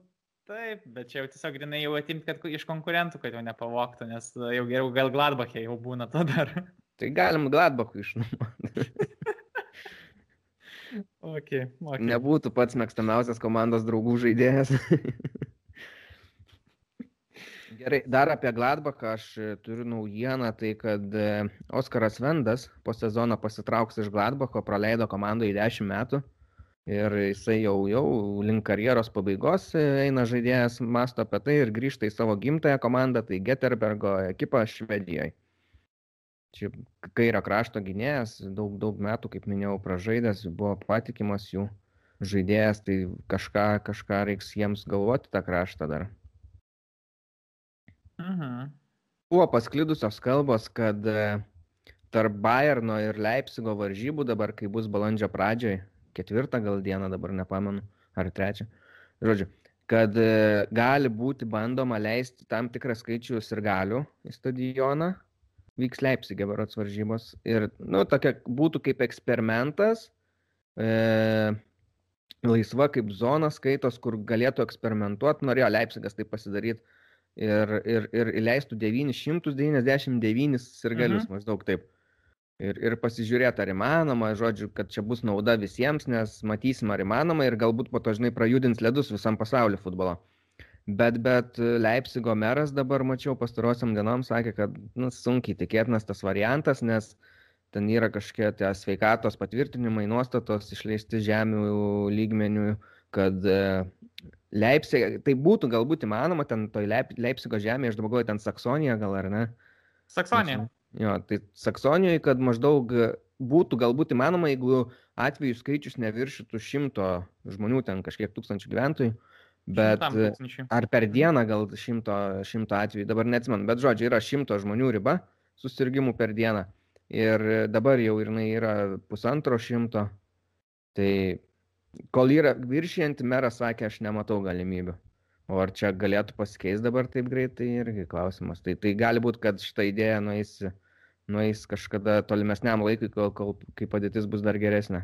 taip, bet čia jau tiesiog grinai jau atimti, kad iš konkurentų, kad jau nepavoktų, nes jau geriau gal Gladbachė jau būna to dar. Tai galim Gladbachui išnuomoti. okay, okay. Nebūtų pats mėgstamiausias komandos draugų žaidėjas. Gerai, dar apie Gladbachą aš e, turiu naujieną, tai kad e, Oskaras Vendas po sezono pasitrauks iš Gladbacho, praleido komandoje 10 metų ir jisai jau, jau link karjeros pabaigos e, eina žaidėjas, masto apie tai ir grįžta į savo gimtąją komandą, tai Geterbergo ekipą Švedijoje. Čia kairio krašto gynėjas, daug, daug metų, kaip minėjau, pražaidęs, buvo patikimas jų žaidėjas, tai kažką, kažką reiks jiems galvoti tą kraštą dar. Mhm. Buvo pasklidusios kalbos, kad e, tarp Bayerno ir Leipzigo varžybų dabar, kai bus balandžio pradžioj, ketvirtą gal dieną dabar nepamenu, ar trečią, žodžiu, kad e, gali būti bandoma leisti tam tikrą skaičių ir galių į stadioną, vyks Leipzigė varots varžybos ir, nu, tokia būtų kaip eksperimentas, e, laisva kaip zona skaitos, kur galėtų eksperimentuoti, norėjo Leipzigas tai pasidaryti ir, ir, ir įleistų 999 sirgalius, mhm. maždaug taip. Ir, ir pasižiūrėti, ar įmanoma, žodžiu, kad čia bus nauda visiems, nes matysim, ar įmanoma ir galbūt po to, žinai, prajudins ledus visam pasauliu futbolo. Bet, bet Leipzigo meras dabar, mačiau, pastarosiam dienom sakė, kad nu, sunkiai tikėtinas tas variantas, nes ten yra kažkokie tie sveikatos patvirtinimai, nuostatos išleisti žemių lygmenių, kad Leipzig, tai būtų galbūt įmanoma, ten toj Leip, Leipzigo žemėje, aš dabar galvoju, ten Saksonija gal ar ne? Saksonija. Jo, tai Saksonijoje, kad maždaug būtų galbūt įmanoma, jeigu atvejų skaičius neviršytų šimto žmonių, ten kažkiek tūkstančių gyventojų, bet ar per dieną gal šimto, šimto atvejų, dabar neatsimenu, bet žodžiu, yra šimto žmonių riba susirgymų per dieną ir dabar jau jinai yra pusantro šimto, tai Kol yra viršijanti meras sakė, aš nematau galimybių. O ar čia galėtų pasikeisti dabar taip greitai, irgi klausimas. Tai, tai gali būti, kad šitą idėją nueis, nueis kažkada tolimesniam laikui, kol, kol kai padėtis bus dar geresnė.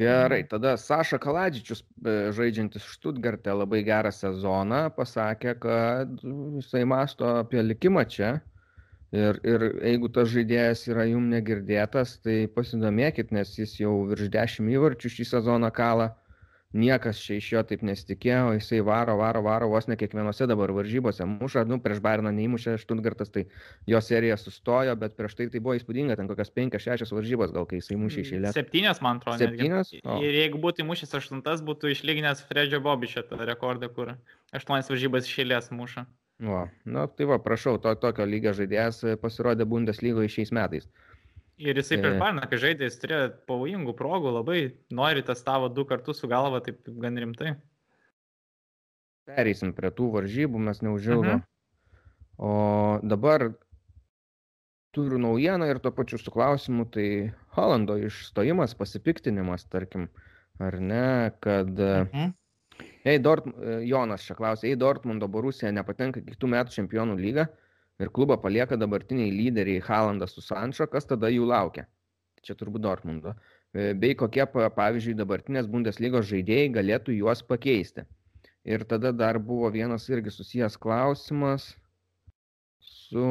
Gerai, tada Saša Kaladžičius, e, žaidžiantis Štutgarte labai gerą sezoną, pasakė, kad jisai masto apie likimą čia Ir, ir jeigu tas žaidėjas yra jum negirdėtas, tai pasidomėkit, nes jis jau virš 10 įvarčių šį sezoną kalą. Niekas čia iš jo taip nesitikėjo, jisai varo, varo, varo, vos ne kiekvienose dabar varžybose. Muša, nu, prieš Bairną neįmušė Štutgartas, tai jo serija sustojo, bet prieš tai tai buvo įspūdinga, ten kokias 5-6 varžybos gal, kai jisai mušė iš eilės. Septynės, man atrodo. Septynės? Ir jeigu būtų įmušęs aštuntas, būtų išlyginęs Fredžio Bobišio tą rekordą, kur aštuonias varžybas iš eilės muša. Va, na tai va, prašau, to, tokio lygio žaidėjas e, pasirodė Bundeslygoje šiais metais. Ir jisai prieš Barną, kai žaidė, jis turėjo pavojingų progų, labai nori tas tavo du kartus su galva, taip gan rimtai. Pereisim prie tų varžybų, mes neužilgo. Mhm. O dabar turiu naujieną ir tuo pačiu su klausimu, tai Holando išstojimas, pasipiktinimas, tarkim, ar ne, kad mhm. Jei Dort, e, Jonas čia klausė, jei Dortmundo Borusija nepatenka kitų metų čempionų lygą ir klubą palieka dabartiniai lyderiai Halandas su Sančio, kas tada jų laukia? Čia turbūt Dortmundo. E, bei kokie, pavyzdžiui, dabartinės Bundeslygos žaidėjai galėtų juos pakeisti. Ir tada dar buvo vienas irgi susijęs klausimas su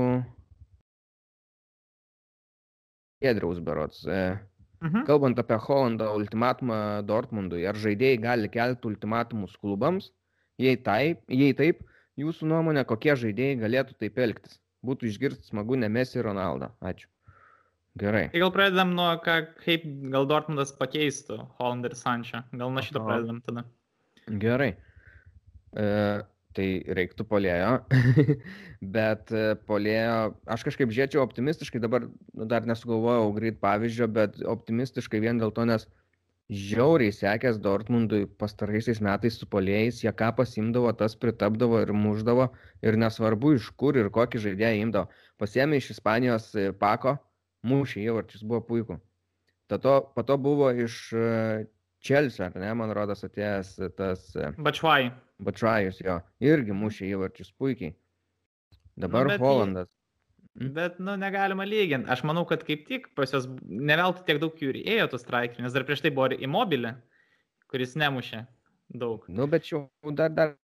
Gedriaus berots. E, Mhm. Kalbant apie Hollandą ultimatumą Dortmundui, ar žaidėjai gali kelti ultimatumus klubams? Jei taip, jei taip, jūsų nuomonė, kokie žaidėjai galėtų taip elgtis? Būtų išgirsti smagu nemesi Ronaldo. Ačiū. Gerai. Tai gal pradedam nuo, ką, kaip gal Dortmundas pakeistų Hollandą ir Sančią. Gal nuo šito pradedam tada. Gerai. E, tai reiktų polėjo, bet e, polėjo, aš kažkaip žiūrėčiau optimistiškai, dabar nu, dar nesugalvojau greit pavyzdžio, bet optimistiškai vien dėl to, nes žiauriai sekęs Dortmundui pastaraisiais metais su polėjais, jie ką pasimdavo, tas pritapdavo ir muždavo ir nesvarbu iš kur ir kokį žaidėją imdavo. Pasiemė iš Ispanijos e, pako, mušė įvarčius, buvo puiku. Tato, po to buvo iš Čelsio, ar ne, man rodos, atėjęs tas... Bačvai. Bačvajus jo, irgi mušė įvarčius puikiai. Dabar nu, Hollandas. Jį... Bet, nu, negalima lyginti. Aš manau, kad kaip tik pas juos neveltui tiek daug jų ir ėjo tų straikerių, nes dar prieš tai buvo ir Immobilė, kuris nemušė daug. Nu, bet jau dar, dar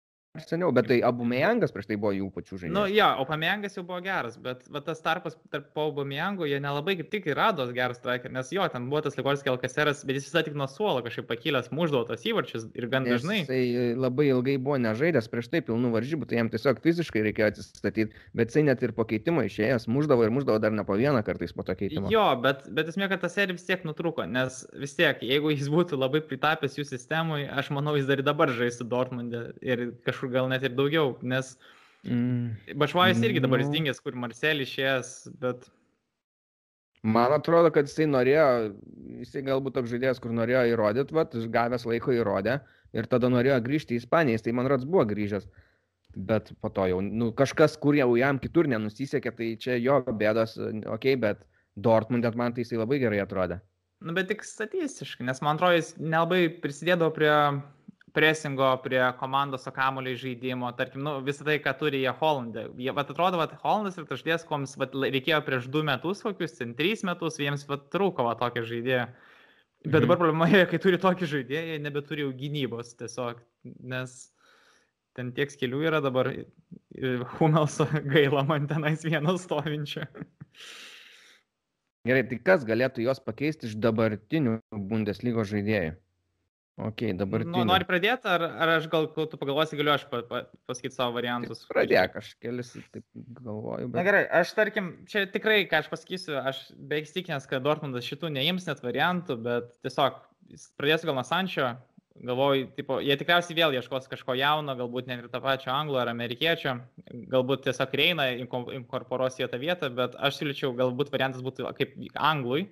seniau, bet tai abu Mejangas prieš tai buvo jų pačių žaidėjų. Nu, jo, o Pamėjangas jau buvo geras, bet va, tas tarpas tarp Paubo Mėjango, jie nelabai kaip tik ir rado gerą striker, nes jo, ten buvo tas Ligoris Kelkaseras, bet jis visą tik nuo suolo kažkaip pakilęs, muždavo tos įvarčius ir gan Nes dažnai. Jisai labai ilgai buvo nežaidęs prieš tai pilnų varžybų, tai jam tiesiog fiziškai reikėjo atsistatyti, bet jisai net ir po keitimo išėjęs, muždavo ir muždavo dar ne po vieną kartais po to keitimo. Jo, bet, bet esmė, kad ta serija vis tiek nutruko, nes vis tiek, jeigu jis būtų labai pritapęs jų sistemui, aš manau, jis dar ir dabar žaistų Dortmundė ir kažkur gal net ir daugiau, nes Mm. Bašvajus irgi dabar Nu. įstingęs, kur Marcelį išėjęs, bet Man atrodo, kad jisai norėjo, jisai galbūt toks žaidėjas, kur norėjo įrodyti, va, gavęs laiko įrodė ir tada norėjo grįžti į Ispaniją, jis tai man rods buvo grįžęs. Bet po to jau, nu, kažkas, kur jau jam kitur nenusisekė, tai čia jo bėdos, ok, bet Dortmundet man tai jisai labai gerai atrodė. Nu, bet tik statistiškai, nes man atrodo, jis nelabai prisidėdavo prie presingo, prie komandos kamuoliai žaidimo, tarkim, nu, visą tai, ką turi jie Holandė. Jie, vat, atrodo, kad Holandas ir tašdės, koms vat, reikėjo prieš du metus, kokius, ten trys metus, jiems vat, trūko va, tokio žaidėjo. Bet Mhm. dabar problema yra, kai turi tokį žaidėją, jie nebeturi jau gynybos tiesiog, nes ten tiek skelių yra dabar, Humelso gaila man tenais vieno stovinčio. Gerai, tai kas galėtų juos pakeisti iš dabartinių Bundeslygos žaidėjų? Ok, dabartinių. Nu, nori pradėti, ar, ar aš gal, kol tu pagalvosi, galiu aš pa, pa, pasakyti savo variantus? Pradėk, aš kelis taip galvoju, Na bet... gerai, aš tarkim, čia tikrai, ką aš pasakysiu, aš beveik stikinęs, kad Dortmundas šitų neims net variantų, bet tiesiog pradėsiu gal nuo Sančio, galvoju, tipo, jie tikriausiai vėl ieškos kažko jauno, galbūt net ir tą pačią anglų ar amerikiečio, galbūt tiesiog Reina inko- inkorporuos į tą vietą, bet aš siūlyčiau, galbūt variantas būtų kaip anglui.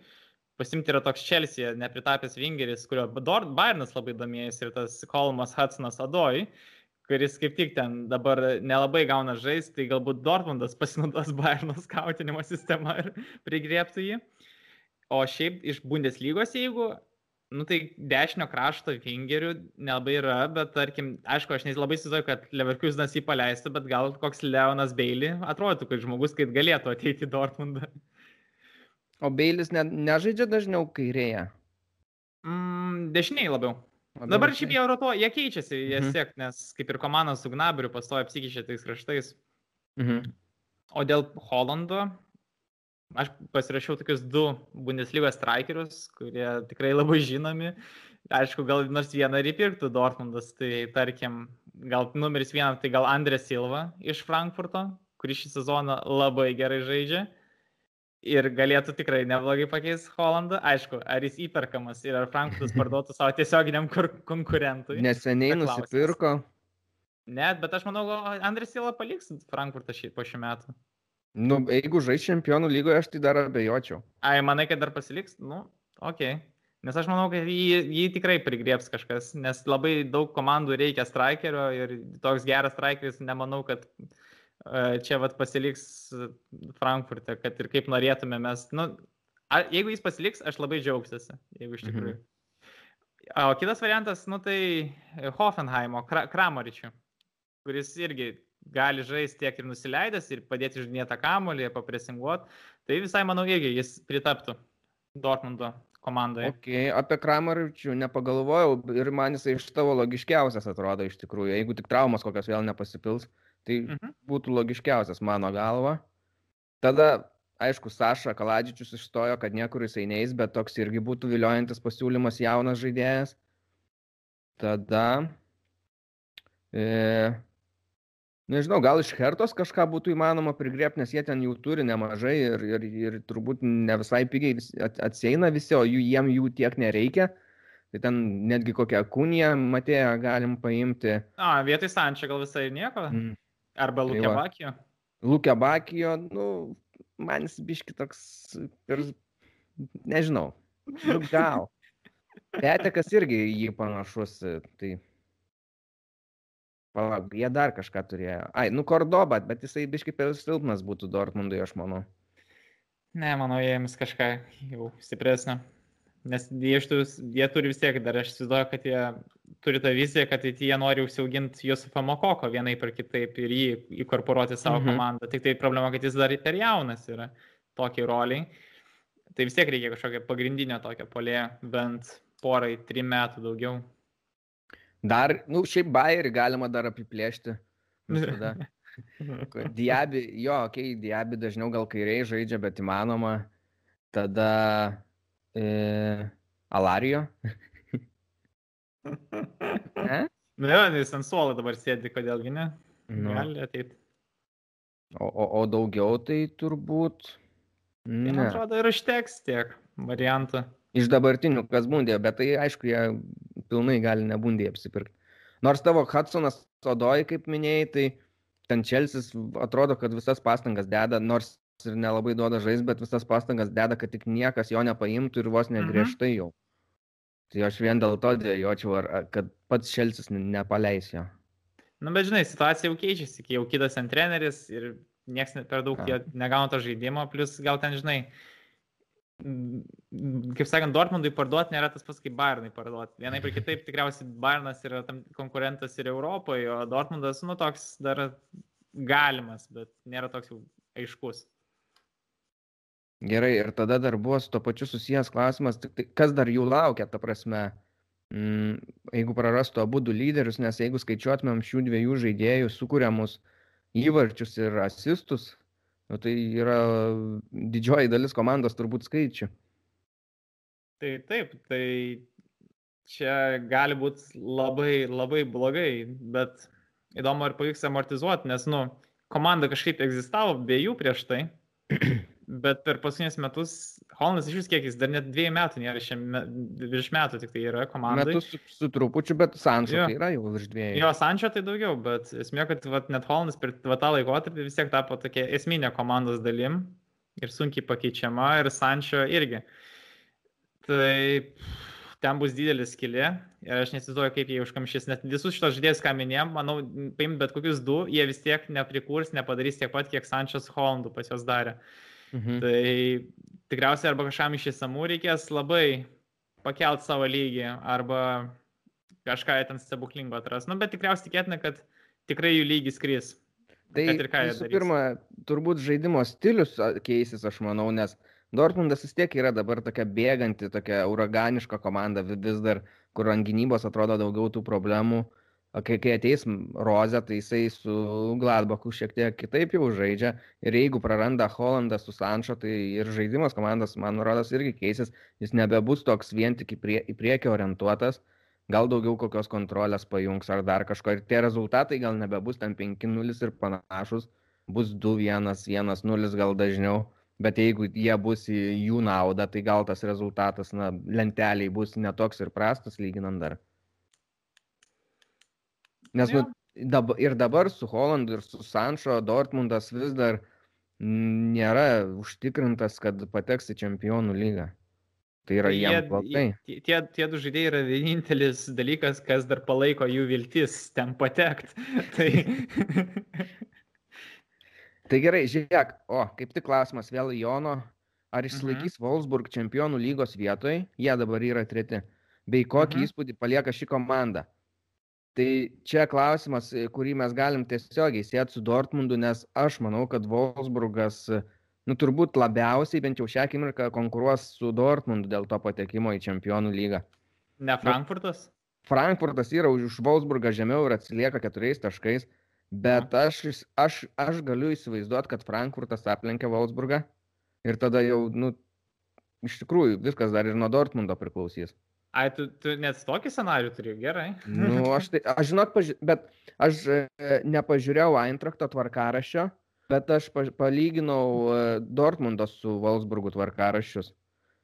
Pasimti yra toks Chelsea, nepritapęs Vingeris, kurio Bayernas labai domėjasi ir tas Kolmas Hudsonas Adoj, kuris kaip tik ten dabar nelabai gauna žaisti, tai galbūt Dortmundas pasinaudos Bayerno skautinimo sistemą ir prigrieptų jį. O šiaip iš Bundeslygos, jeigu, nu tai dešinio krašto Vingerių nelabai yra, bet tarkim, aišku, aš nelabai įsivaizduoju, kad Leverkusenas jį paleistų, bet gal koks Leonas Bailey atrodytų, kad žmogus, kaip galėtų ateiti į Dortmundą. O Beilis ne, nežaidžia dažniau kairėje. Mm, dešiniai labiau. O Dabar dešinėje? šiaip jie rotuoja, jie keičiasi, jie Mhm. siek, nes kaip ir komanda su Gnaberiu pastoja apsikeičia tais kraštais. Mhm. O dėl Holando, aš pasirašiau tokius du Bundeslygos strikerius, kurie tikrai labai žinomi. Aišku, gal nors vieną ir įpirktų Dortmundas, tai tarkim, gal numeris vienas, tai gal Andrė Silva iš Frankfurto, kuris šį sezoną labai gerai žaidžia. Ir galėtų tikrai neblogai pakeisti Holandą. Aišku, ar jis įperkamas ir ar Frankfurtas parduotų savo tiesioginiam kur- konkurentui. Neseniai nusipirko. Net, bet aš manau, gal Andrės Silva paliks Frankfurtą šį, po šių metų. Nu, jeigu žais čempionų lygoje, aš tai dar abejočiau. Ai, manai, kad dar pasiliks? Nu, ok. Nes aš manau, kad jį, jį tikrai prigrieps kažkas, nes labai daug komandų reikia strikerio ir toks geras strikeris, nemanau, kad čia vat pasiliks Frankfurte, kad ir kaip norėtume mes. Nu, a, jeigu jis pasiliks, aš labai džiaugsiuosi, jeigu iš Mhm. tikrųjų. O kitas variantas, nu tai Hoffenheimo, Kra Kramaričių, kuris irgi gali žaisti tiek ir nusileidęs, ir padėti žudinėtą kamolį, papresinguoti. Tai visai, manau, irgi jis pritaptų Dortmundo komandai. Ok, apie Kramaričių nepagalvojau ir man jisai iš tavo logiškiausias atrodo iš tikrųjų. Jeigu tik traumas kokios vėl nepasipils, tai Mhm. būtų logiškiausias mano galva. Tada, aišku, Saša Kaladžičius išstojo, kad niekur jisai neis, bet toks irgi būtų viliojantis pasiūlymas jaunas žaidėjas. Tada, e, nežinau, gal iš Hertos kažką būtų įmanoma prigriepti, nes jie ten jų turi nemažai ir, ir, ir turbūt ne visai pigiai vis- at- atsieina visi, o jų, jiem jų tiek nereikia. Tai ten netgi kokią kūniją matėją galim paimti. A, vietoj Sančio gal visai nieko. Mm. Arba Tai Lukė va. Bakijo. Lūkė Bakijo, nu, man jis biški toks ir, nežinau, nu, gal. Petekas irgi jį panašus, tai... Palauk, jie dar kažką turėjo. Ai, nu, Kordoba, bet jisai biški per silpnas būtų Dortmundui, aš manau. Ne, manau, jiems kažką jau stipresnio. Nes jie, tų, jie turi vis tiek, dar aš įsivaizduoju, kad jie turi tą viziją, kad ateityje jie nori užsiauginti Jusufą Mokoko vienaip ar kitaip ir jį įkorporuoti savo Mhm. komandą. Tik tai problema, kad jis dar per jaunas yra tokiai roliai. Tai vis tiek reikia kažkokio pagrindinio tokio polėjo, bent porai, trim metų daugiau. Dar, nu, šiaip Bayerį galima dar apiplėšti. Visada. Diabi, jo, okei, okay, Diabi dažniau gal kairiai žaidžia, bet įmanoma. Tada e, Alarijo. ne? Na, jo, jis ant suolo dabar sėdi, kodėlgi ne? Nu. Gali ateiti. O, o, o daugiau tai turbūt. Tai, man atrodo, ir užteks tiek variantų. Iš dabartinių, kas bundė, bet tai aišku, jie pilnai gali nebundė apsipirkti. Nors tavo Hudsonas Sodoji, kaip minėjai, tai ten Čelsis atrodo, kad visas pastangas deda, nors ir nelabai duoda žais, bet visas pastangas deda, kad tik niekas jo nepaimtų ir vos negriežtai mhm. jau. Tai aš vien dėl to dėjočiau, kad pats Čelsis nepaleis jo. Na, nu, bet žinai, situacija jau keičiasi, jau kitas ant treneris ir niekas per daug negauna to žaidimo, plus gal ten, žinai, kaip sakant, Dortmundui parduoti nėra tas pats kaip Bayernui parduoti. Vienai ir kitaip tikriausiai Bayernas yra tam konkurentas ir Europoje, o Dortmundas, nu, toks dar galimas, bet nėra toks jau aiškus. Gerai, ir tada dar buvo su to pačiu susijęs klausimas, tai kas dar jų laukia, ta prasme, mm, jeigu prarastų abu du lyderius, nes jeigu skaičiuotumėm šių dviejų žaidėjų sukūriamus įvarčius ir asistus, nu, tai yra didžioji dalis komandos turbūt skaičių. Tai taip, tai čia gali būti labai, labai blogai, bet įdomu ar pavyks amortizuoti, nes, nu, komanda kažkaip egzistavo be jų prieš tai. Bet per paskutinius metus Hollandas iš vis kiek jis dar net dviejų metų nėra šiame, virš metų tik tai yra komanda. Metus su, su trupučiu, bet Sančio jo. tai yra jau virš dviejų. Jo, Sančio tai daugiau, bet esmė, kad vat, net Hollandas per vat, tą laikotarpį vis tiek tapo tokia esminė komandos dalim ir sunkiai pakeičiama ir Sančio irgi. Tai ten bus didelis skilė ir aš nesizduoju, kaip jie užkamšys. Net visus šitos žaidėjus, ką minėjom, manau, paim bet kokius du, jie vis tiek neprikurs, nepadarys tiek pat, kiek Sančias Hollandų pas juos darė. Mhm. Tai tikriausiai arba kažkam iš esamų reikės labai pakelt savo lygį, arba kažką ten stebuklingo atras. Nu, bet tikriausiai tikėtina, kad tikrai jų lygis kris. Tai visų pirma, turbūt žaidimo stilius keisis, aš manau, nes Dortmundas vis tiek yra dabar tokia bėganti, tokia uraganiška komanda vis dar, kur ant gynybos atrodo daugiau tų problemų. Uh, kai, kai ateis Rozė, tai jisai su Gladbachu šiek tiek kitaip jau žaidžia. Ir jeigu praranda Hollandą su Sančio, tai ir žaidimas komandos, man rodos, irgi keisis. Jis nebebus toks vien tik į, prie, į priekį orientuotas. Gal daugiau kokios kontrolės pajungs ar dar kažko. Ir tie rezultatai gal nebebus ten 5-0 ir panašus. Bus 2-1, 1-0 gal dažniau. Bet jeigu jie bus į jų naudą, tai gal tas rezultatas, na, lenteliai bus netoks ir prastas lyginant dar. Nes nu, dabar, ir dabar su Holandu ir su Sančio Dortmundas vis dar nėra užtikrintas, kad pateks į čempionų lygą. Tai yra jiems blogai. Tie, tie, tie du žaidėjai yra vienintelis dalykas, kas dar palaiko jų viltis ten patekti. tai... tai gerai, žiūrėk, o kaip tik klausimas vėl Jono, ar išsilaikys mhm. Wolfsburg čempionų lygos vietoje, jie dabar yra treti, bei kokį mhm. įspūdį palieka ši komanda. Tai čia klausimas, kurį mes galim tiesiogiai sėti su Dortmundu, nes aš manau, kad Wolfsburgas, nu turbūt labiausiai bent jau šią akimirką konkuruos su Dortmundu dėl to patekimo į Čempionų lygą. Ne Frankfurtas? Frankfurtas yra už Wolfsburgą žemiau ir atsilieka keturiais taškais, bet aš, aš, aš galiu įsivaizduoti, kad Frankfurtas aplenkia Wolfsburgą ir tada jau, nu, iš tikrųjų, viskas dar ir nuo Dortmundo priklausys. Ai, tu, tu net tokį scenarių turi, gerai. nu, aš tai, aš žinok, paži... bet aš e, nepažiūrėjau Eintrakto tvarkaraščio, bet aš palyginau e, Dortmundo su Wolfsburgu tvarkaraščius.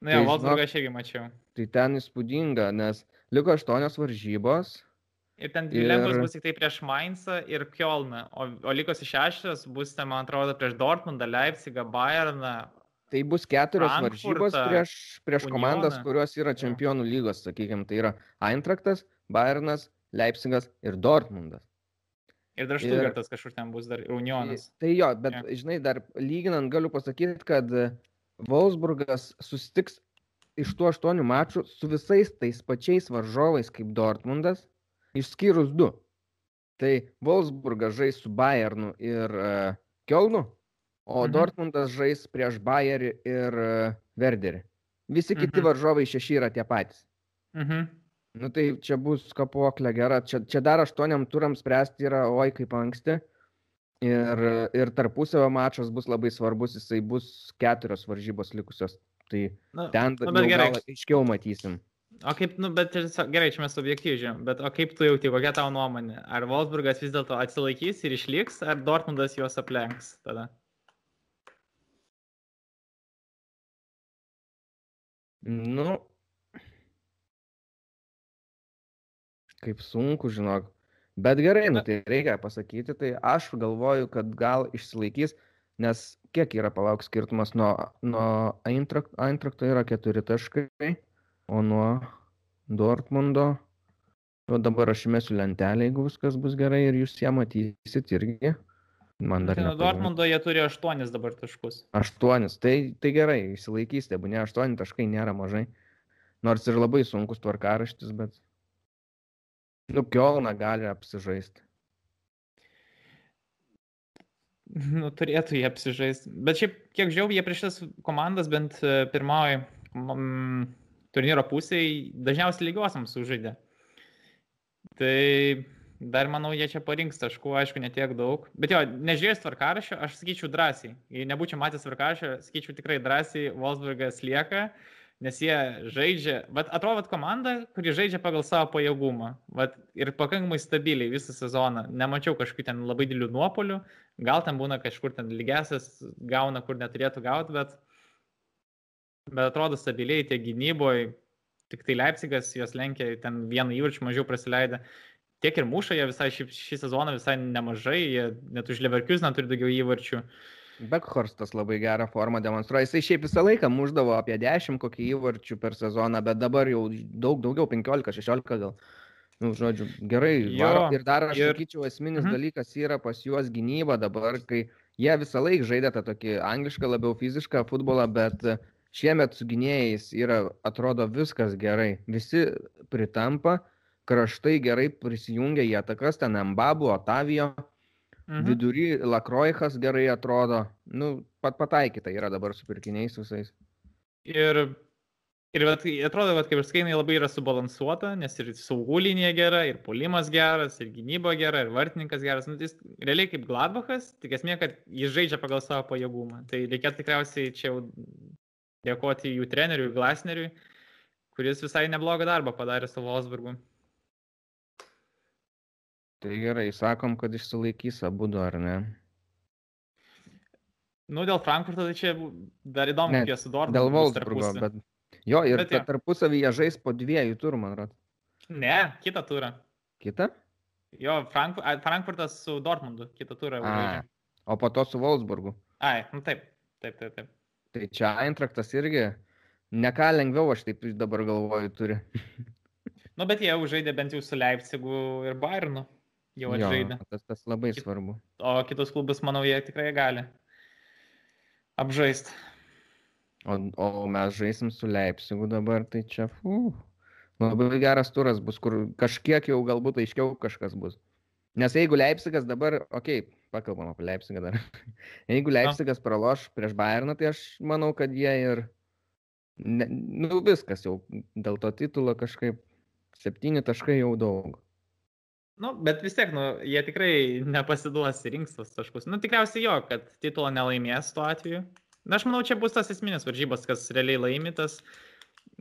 Na, tai, Wolfsburgą aš irgi mačiau. Tai ten įspūdinga, nes liko aštuonios varžybos. Ir ten dvi ir... lengvos bus tik tai prieš Mainzą ir Kielną, o, o likusi šešios bus, ten, man atrodo, prieš Dortmundą, Leipzigą, Bayerną, Tai bus keturios varžybos prieš, prieš komandas, kurios yra čempionų lygos, sakykime, tai yra Eintraktas, Bayernas, Leipzigas ir Dortmundas. Ir dar Štugartas ir, kažkur ten bus, dar Unionas. Tai jo, bet ja. žinai, dar lyginant galiu pasakyti, kad Wolfsburgas susitiks iš tų aštuonių mačų su visais tais pačiais varžovais kaip Dortmundas, išskyrus du. Tai Wolfsburgas žais su Bayernu ir uh, Kielnu, o mhm. Dortmundas žais prieš Bayerį ir e, Verderį. Visi kiti mhm. varžovai šeši yra tie patys. Mhm. Nu tai čia bus kapoklė gera. Čia, čia dar aštuoniam turam spręsti yra oi kaip anksti. Ir, ir tarpusavio mačas bus labai svarbus, jisai bus keturios varžybos likusios. Tai Nu, ten bet gerai. aiškiau matysim. O kaip, nu, bet tiesiog, gerai, čia mes objektyviai bet o kaip tu jauti, kokia tavo nuomonė? Ar Wolfsburgas vis dėlto atsilaikys ir išliks, ar Dortmundas juos aplenks tada? Nu. Kaip sunku, žinok. Bet gerai, nu tai reikia pasakyti, tai aš galvoju, kad gal išsilaikys, nes kiek yra palauk skirtumas nuo, nuo Eintrak- Eintrakto yra keturi taškai, o nuo Dortmundo, nu dabar aš įmesiu lentelę, jeigu viskas bus gerai ir jūs ją matysit irgi. Man dar Tai nepavyko. Dortmundo jie turi aštuonis dabar taškus. Aštuonis. Tai, tai gerai, išsilaikys, tebūnė aštuoni taškai nėra mažai. Nors ir labai sunkus tvarkaraštis, bet... Nu, Kielna gali apsižaisti. Nu, turėtų jie apsižaisti. Bet šiaip, kiek žiau, jie prieš tas komandas bent e, pirmoji mm, turnyro pusėje dažniausiai lygiosiams sužaidė. Tai dar manau, jie čia parinks taškų, aišku, netiek daug. Bet jo, nežiūrėjus tvarkarašio, aš sakyčiau drąsiai. Jei nebūčiau matęs tvarkarašio, sakyčiau tikrai drąsiai, Wolfsburgas lieka, nes jie žaidžia, bet atrodo, vat komanda, kuri žaidžia pagal savo pajėgumą. Vat, ir pakankamai stabiliai visą sezoną. Nemačiau kažkokių ten labai didelių nuopolių, gal ten būna kažkur ten lygiasias, gauna, kur neturėtų gauti, bet, bet atrodo stabiliai tiek gynyboje, tik tai Leipzigas jos lenkia, ten vieną įvarčių mažiau prasileidę. Tiek ir muša jie visai šį, šį sezoną visai nemažai, jie net už Leverkius neturi daugiau įvarčių. Bekhorstas labai gerą formą demonstruoja. Jisai šiaip visą laiką muždavo apie 10 kokį įvarčių per sezoną, bet dabar jau daug daugiau, 15-16 gal. Nu, žodžiu, gerai. Jo, varo. ir dar aš ir- sakyčiau, esminis Mhm. dalykas yra pas juos gynyba dabar, kai jie visą laiką žaidė tą tokį anglišką, labiau fizišką futbolą, bet šiemet su gynėjais yra, atrodo, viskas gerai. Visi pritampa, kraštai gerai prisijungia į atakas, ten Mbabu, Otavijo. Mhm. Vidury Lakroichas gerai atrodo. Nu, pat pataikyta yra dabar su pirkiniais visais. Ir, ir vat, atrodo, kad kaip ir skainai labai yra subalansuota, nes ir saugų linija gera, ir polimas geras, ir gynyba gera, ir vartininkas geras. Nu, tai jis realiai kaip Gladbachas, tik esmė, kad jis žaidžia pagal savo pajėgumą. Tai reikėtų tikriausiai čia jau dėkoti jų treneriui, Glasneriui, kuris visai neblogą darbą padarė su Wolfsburgu. Tai gerai, sakom, kad išsilaikys abu du, ar ne? Nu, dėl Frankfurto tai čia dar įdomu, Ne, jie su Dortmundu. Dėl Wolfsburgo, bet... Jo, ir Bet tarpusavyje žais po dviejų turų, man atrodo. Ne, kitą turą. Kita? Jo, Frankfur, a, Frankfurtas su Dortmundu, kitą turą o po to su Wolfsburgu. Ai, nu taip, taip, taip, taip. Tai čia Eintraktas irgi ne ką lengviau, aš taip dabar galvoju, turi. Nu, bet jie jau žaidė bent jau su Leipzigu ir Bayernu. Jau Jo, atžaidė. tas, tas labai Kit- svarbu. O kitus klubus, manau, jie tikrai gali apžaisti. O, o mes žaisim su Leipzigu dabar, tai čia, fu. Labai geras turas bus, kur kažkiek jau galbūt aiškiau kažkas bus. Nes jeigu Leipzigas dabar, okei, okay, pakalbam apie Leipzigą dar. jeigu Leipzigas praloš prieš Bayerną, tai aš manau, kad jie ir, ne, nu viskas jau dėl to titulo kažkaip septyni taškai jau daug. Nu, bet vis tiek, nu, jie tikrai nepasiduos rinks tos taškus. Nu, tikriausiai jo, kad titulo nelaimės tuo atveju. Na, aš manau, čia bus tas esminis varžybos, kas realiai laimėtas.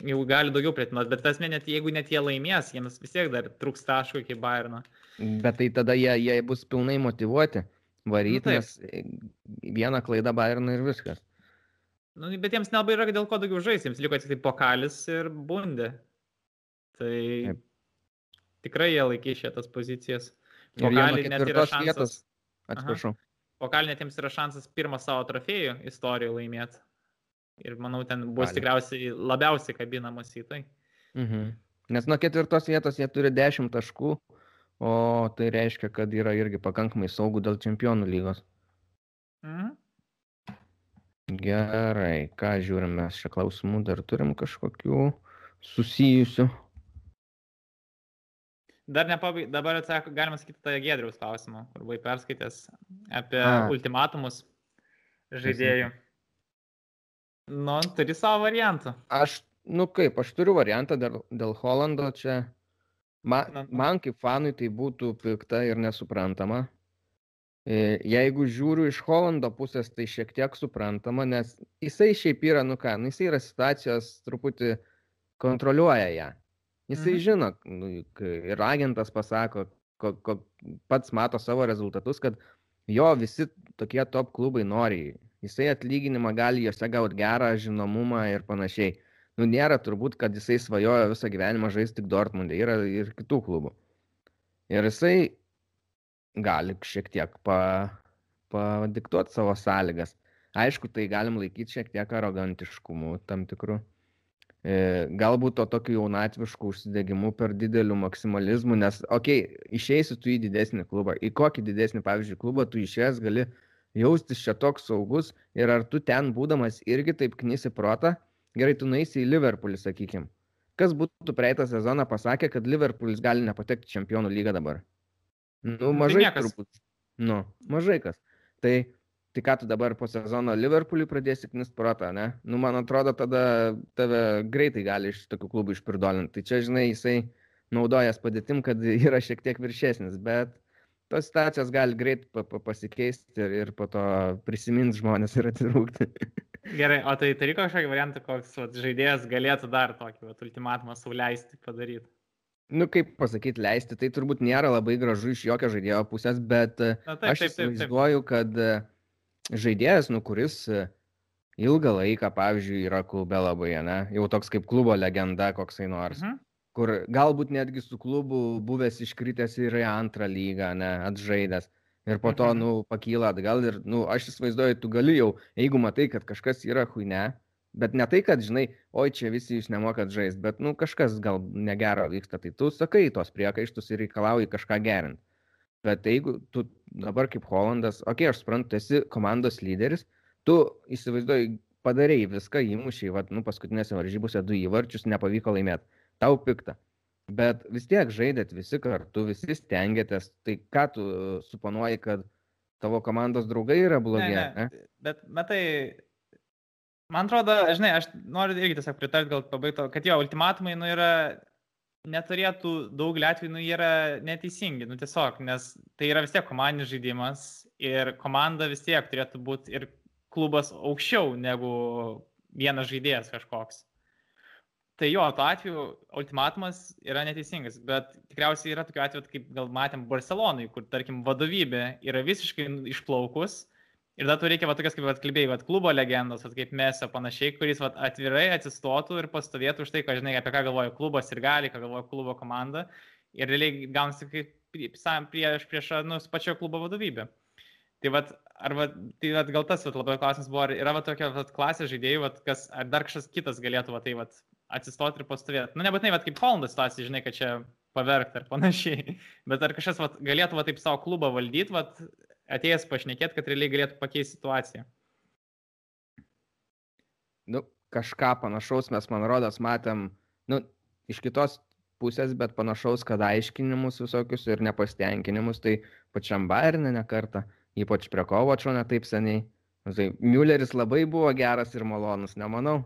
Jau gali daugiau pretenduoti, bet tas net jeigu net jie laimės, jiems vis tiek dar trūks taškų iki Bayerno. Bet tai tada jie, jie bus pilnai motivuoti varyti, taip. nes e, viena klaida Bayernui ir viskas. Nu, bet jiems nelabai yra dėl ko daugiau žaisti, jiems liko tik tai pokalis ir bundė. Tai Taip. Tikrai jie laikys šitas pozicijas. Nuo Pokalį net yra šansas. vietos, atsiprašau. Pokalį net jiems yra šansas pirmą savo trofėjų istorijoje laimėti. Ir manau, ten bus Gali. tikriausiai labiausiai kabinamas į tai. Mhm. Nes nuo ketvirtos vietos jie turi 10 taškų, o tai reiškia, kad yra irgi pakankamai saugų dėl čempionų lygos. Mhm. Gerai, ką žiūrim, mes čia klausimų dar turim kažkokių susijusių. Dar nepabai, dabar atsako, galima sakyti, tą Gedriaus klausimą, kur buvai perskaitęs apie A. ultimatumus žaidėjų. Nu, turi savo variantų. Aš, nu kaip, aš turiu variantą dėl, dėl Holando čia. Man, na. man kaip fanui tai būtų pikta ir nesuprantama. E, Jeigu žiūriu iš Holando pusės, tai šiek tiek suprantama, nes jisai šiaip yra, nu ką, nu, jisai yra situacijos truputį kontroliuoja ją. Jisai Mhm. žino, nu, ir agentas pasako, ko, ko, pats mato savo rezultatus, kad jo visi tokie top klubai nori. Jisai atlyginimą gali juose gauti gerą žinomumą ir panašiai. Nu, nėra turbūt, kad jisai svajojo visą gyvenimą žaisti tik Dortmundė, yra ir kitų klubų. Ir jisai gali šiek tiek pa, padiktuoti savo sąlygas. Aišku, tai galim laikyti šiek tiek arogantiškumu tam tikru. E, Galbūt to tokiu jaunatvišku užsidegimu per dideliu maksimalizmu, nes, okei, okay, išeisi tu į didesnį klubą. Į kokį didesnį, pavyzdžiui, klubą tu išėjęs gali jaustis čia toks saugus ir ar tu ten būdamas irgi taip knysi protą, gerai, tu nueisi į Liverpoolį, sakykim. Kas būtų praeitą sezoną pasakę, kad Liverpoolis gali nepatekti čempionų lygą dabar? Nu, tai mažai niekas. turbūt. Nu, mažai kas. Tai, tai ką tu dabar po sezono Liverpoolį pradėsi knist protą, ne? Nu, man atrodo, tada tave greitai gali iš tokių klubų išpirdolinti. Tai čia, žinai, jisai naudojas padėtim, kad yra šiek tiek viršesnis, bet tos situacijos gali greit pa pa pasikeisti ir, ir po to prisimins žmonės ir atsirūkti. Gerai, o tai turi kažkokį variantą, koks vat, žaidėjas galėtų dar tokį vat, ultimatumą sauliaisti padaryti. nu, kaip pasakyti, leisti, tai turbūt nėra labai gražu iš jokio žaidėjo pusės, bet Na, taip, aš įsivaizduoju, kad e, žaidėjas, nu, kuris e, ilgą laiką, pavyzdžiui, yra klube labai, ne, jau toks kaip klubo legenda koksai nors, Mhm. kur galbūt netgi su klubu buvęs iškritęs ir į antrą lygą, ne, atžaidęs. Ir po to, Mhm. nu, pakyla atgal ir, nu, aš įsivaizduoju, tu gali jau, jeigu matai, kad kažkas yra huine, bet ne tai, kad, žinai, oi, čia visi jūs nemokat žaisti, bet, nu, kažkas gal negero vyksta, tai tu sakai tos priekaištus ir reikalauji kažką gerinti. Bet jeigu tu dabar kaip Holandas, okei, okay, aš suprantu, tu esi komandos lyderis, tu įsivaizduoji, padarėjai viską, įmušiai, vad, nu, paskutinėse varžybose du įvarčius, nepavyko laimėti. Tau pikta. Bet vis tiek žaidėt visi kartu, visi stengiatės. Tai ką tu suponuoji, kad tavo komandos draugai yra blogi? Ne, ne. Bet, matai, man atrodo, žinai, aš noriu irgi tiesiog pritarti, gal pabaigto, kad jo, ultimatumai, nu, yra, neturėtų daugelį atvejų, nu, jie yra neteisingi, nu, tiesiog, nes tai yra vis tiek komandinis žaidimas ir komanda vis tiek turėtų būti ir klubas aukščiau negu vienas žaidėjas kažkoks. Tai jo, tuo atveju ultimatumas yra neteisingas, bet tikriausiai yra tokių atvejų, kaip gal matėm Barcelonai, kur, tarkim, vadovybė yra visiškai išplaukus ir tada tu reikia, va, tokias, kaip atkalbėjai, va, klubo legendos, va, kaip mes, panašiai, kuris va, atvirai atsistotų ir pastovėtų už tai, ką žinai, apie ką galvoja klubas ir gali, ką galvoja klubo komanda. Ir realiai gaunasi kaip prieš, prieš, nu, pačio klubo vadovybė. Tai vad, arba, tai vat, gal tas vat, labai klausimas buvo, ar yra va, tokia vat, klasė žaidėjų, vat, kas, ar dar kažkas kitas galėtų va, tai vat, atsistoti ir pastovėti. Nu, nebūtinai, vat, kaip Holandas situacija, žinai, kad čia pavergti ar panašiai, bet ar kažkas vat, galėtų va, taip savo klubą valdyti, vat, atėjęs pašnekėti, kad realiai galėtų pakeisti situaciją. Nu, kažką panašaus mes, man rodos, matėm, nu, iš kitos pusės, bet panašaus, kad aiškinimus visokius ir nepasitenkinimus, tai pačiam Bayernė ne kartą, ypač prie Kovačio ne taip seniai. Nu, Tai Mülleris labai buvo geras ir malonus, nemanau.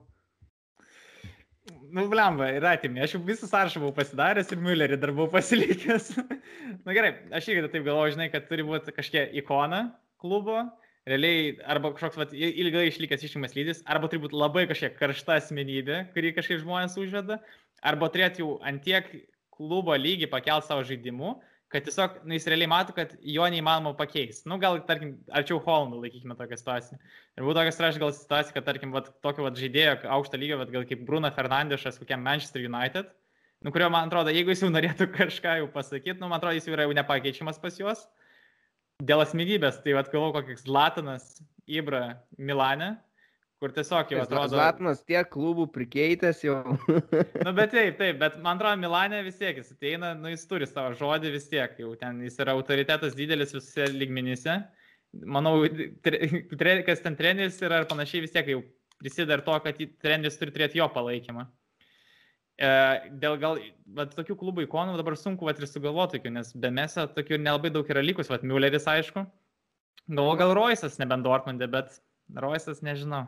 Nu, blemba, yra atimi. Aš jau visą sąrašą buvau pasidaręs ir Müllerį dar buvau pasilikęs. Na gerai, aš irgi taip galvoju, žinai, kad turi būti kažkokia ikona klubo, realiai arba kažkoks vat, il- ilgai išlikęs išimas lydis, arba turi būti labai kažkokia karšta asmenybė, kurį kažkaip žmonės užveda, arba turėti jau antiek klubo lygį pakelt savo žaidimu, kad tiesiog, na, jis realiai mato, kad jo neįmanoma pakeisti. Nu, gal, tarkim, arčiau Holandų laikykime tokią situaciją. Ir būtų tokia straš gal situacija, kad, tarkim, vat, tokio vat, žaidėjo aukšto lygio, vat, gal kaip Bruno Fernandešas kokiam Manchester United, nu, kurio, man atrodo, jeigu jis jau norėtų kažką jau pasakyti, nu, man atrodo, jis jau yra jau nepakeičiamas pas juos. Dėl asmenybės, tai vad galvoju, koks Latinas Ibra Milane, kur tiesiog jau atrodo... Zlatinas tiek klubų prikeitęs jau. Nu, bet taip, taip, bet man atrodo, Milanė vis tiek jis ateina, nu, jis turi savo žodį vis tiek, jau ten jis yra autoritetas didelis visose lygmenyse. Manau, tre, tre, kas ten treneris yra ir panašiai vis tiek jau prisideda ir to, kad treneris turi turėti jo palaikymą. E, dėl gal, bet tokių klubų ikonų dabar sunku vat, ir sugalvoti, tokių, nes be mesio tokių nelabai daug yra likus, vat Mülleris aišku. Galvoju, gal Roisas nebent Dortmundė, bet Roisas nežinau.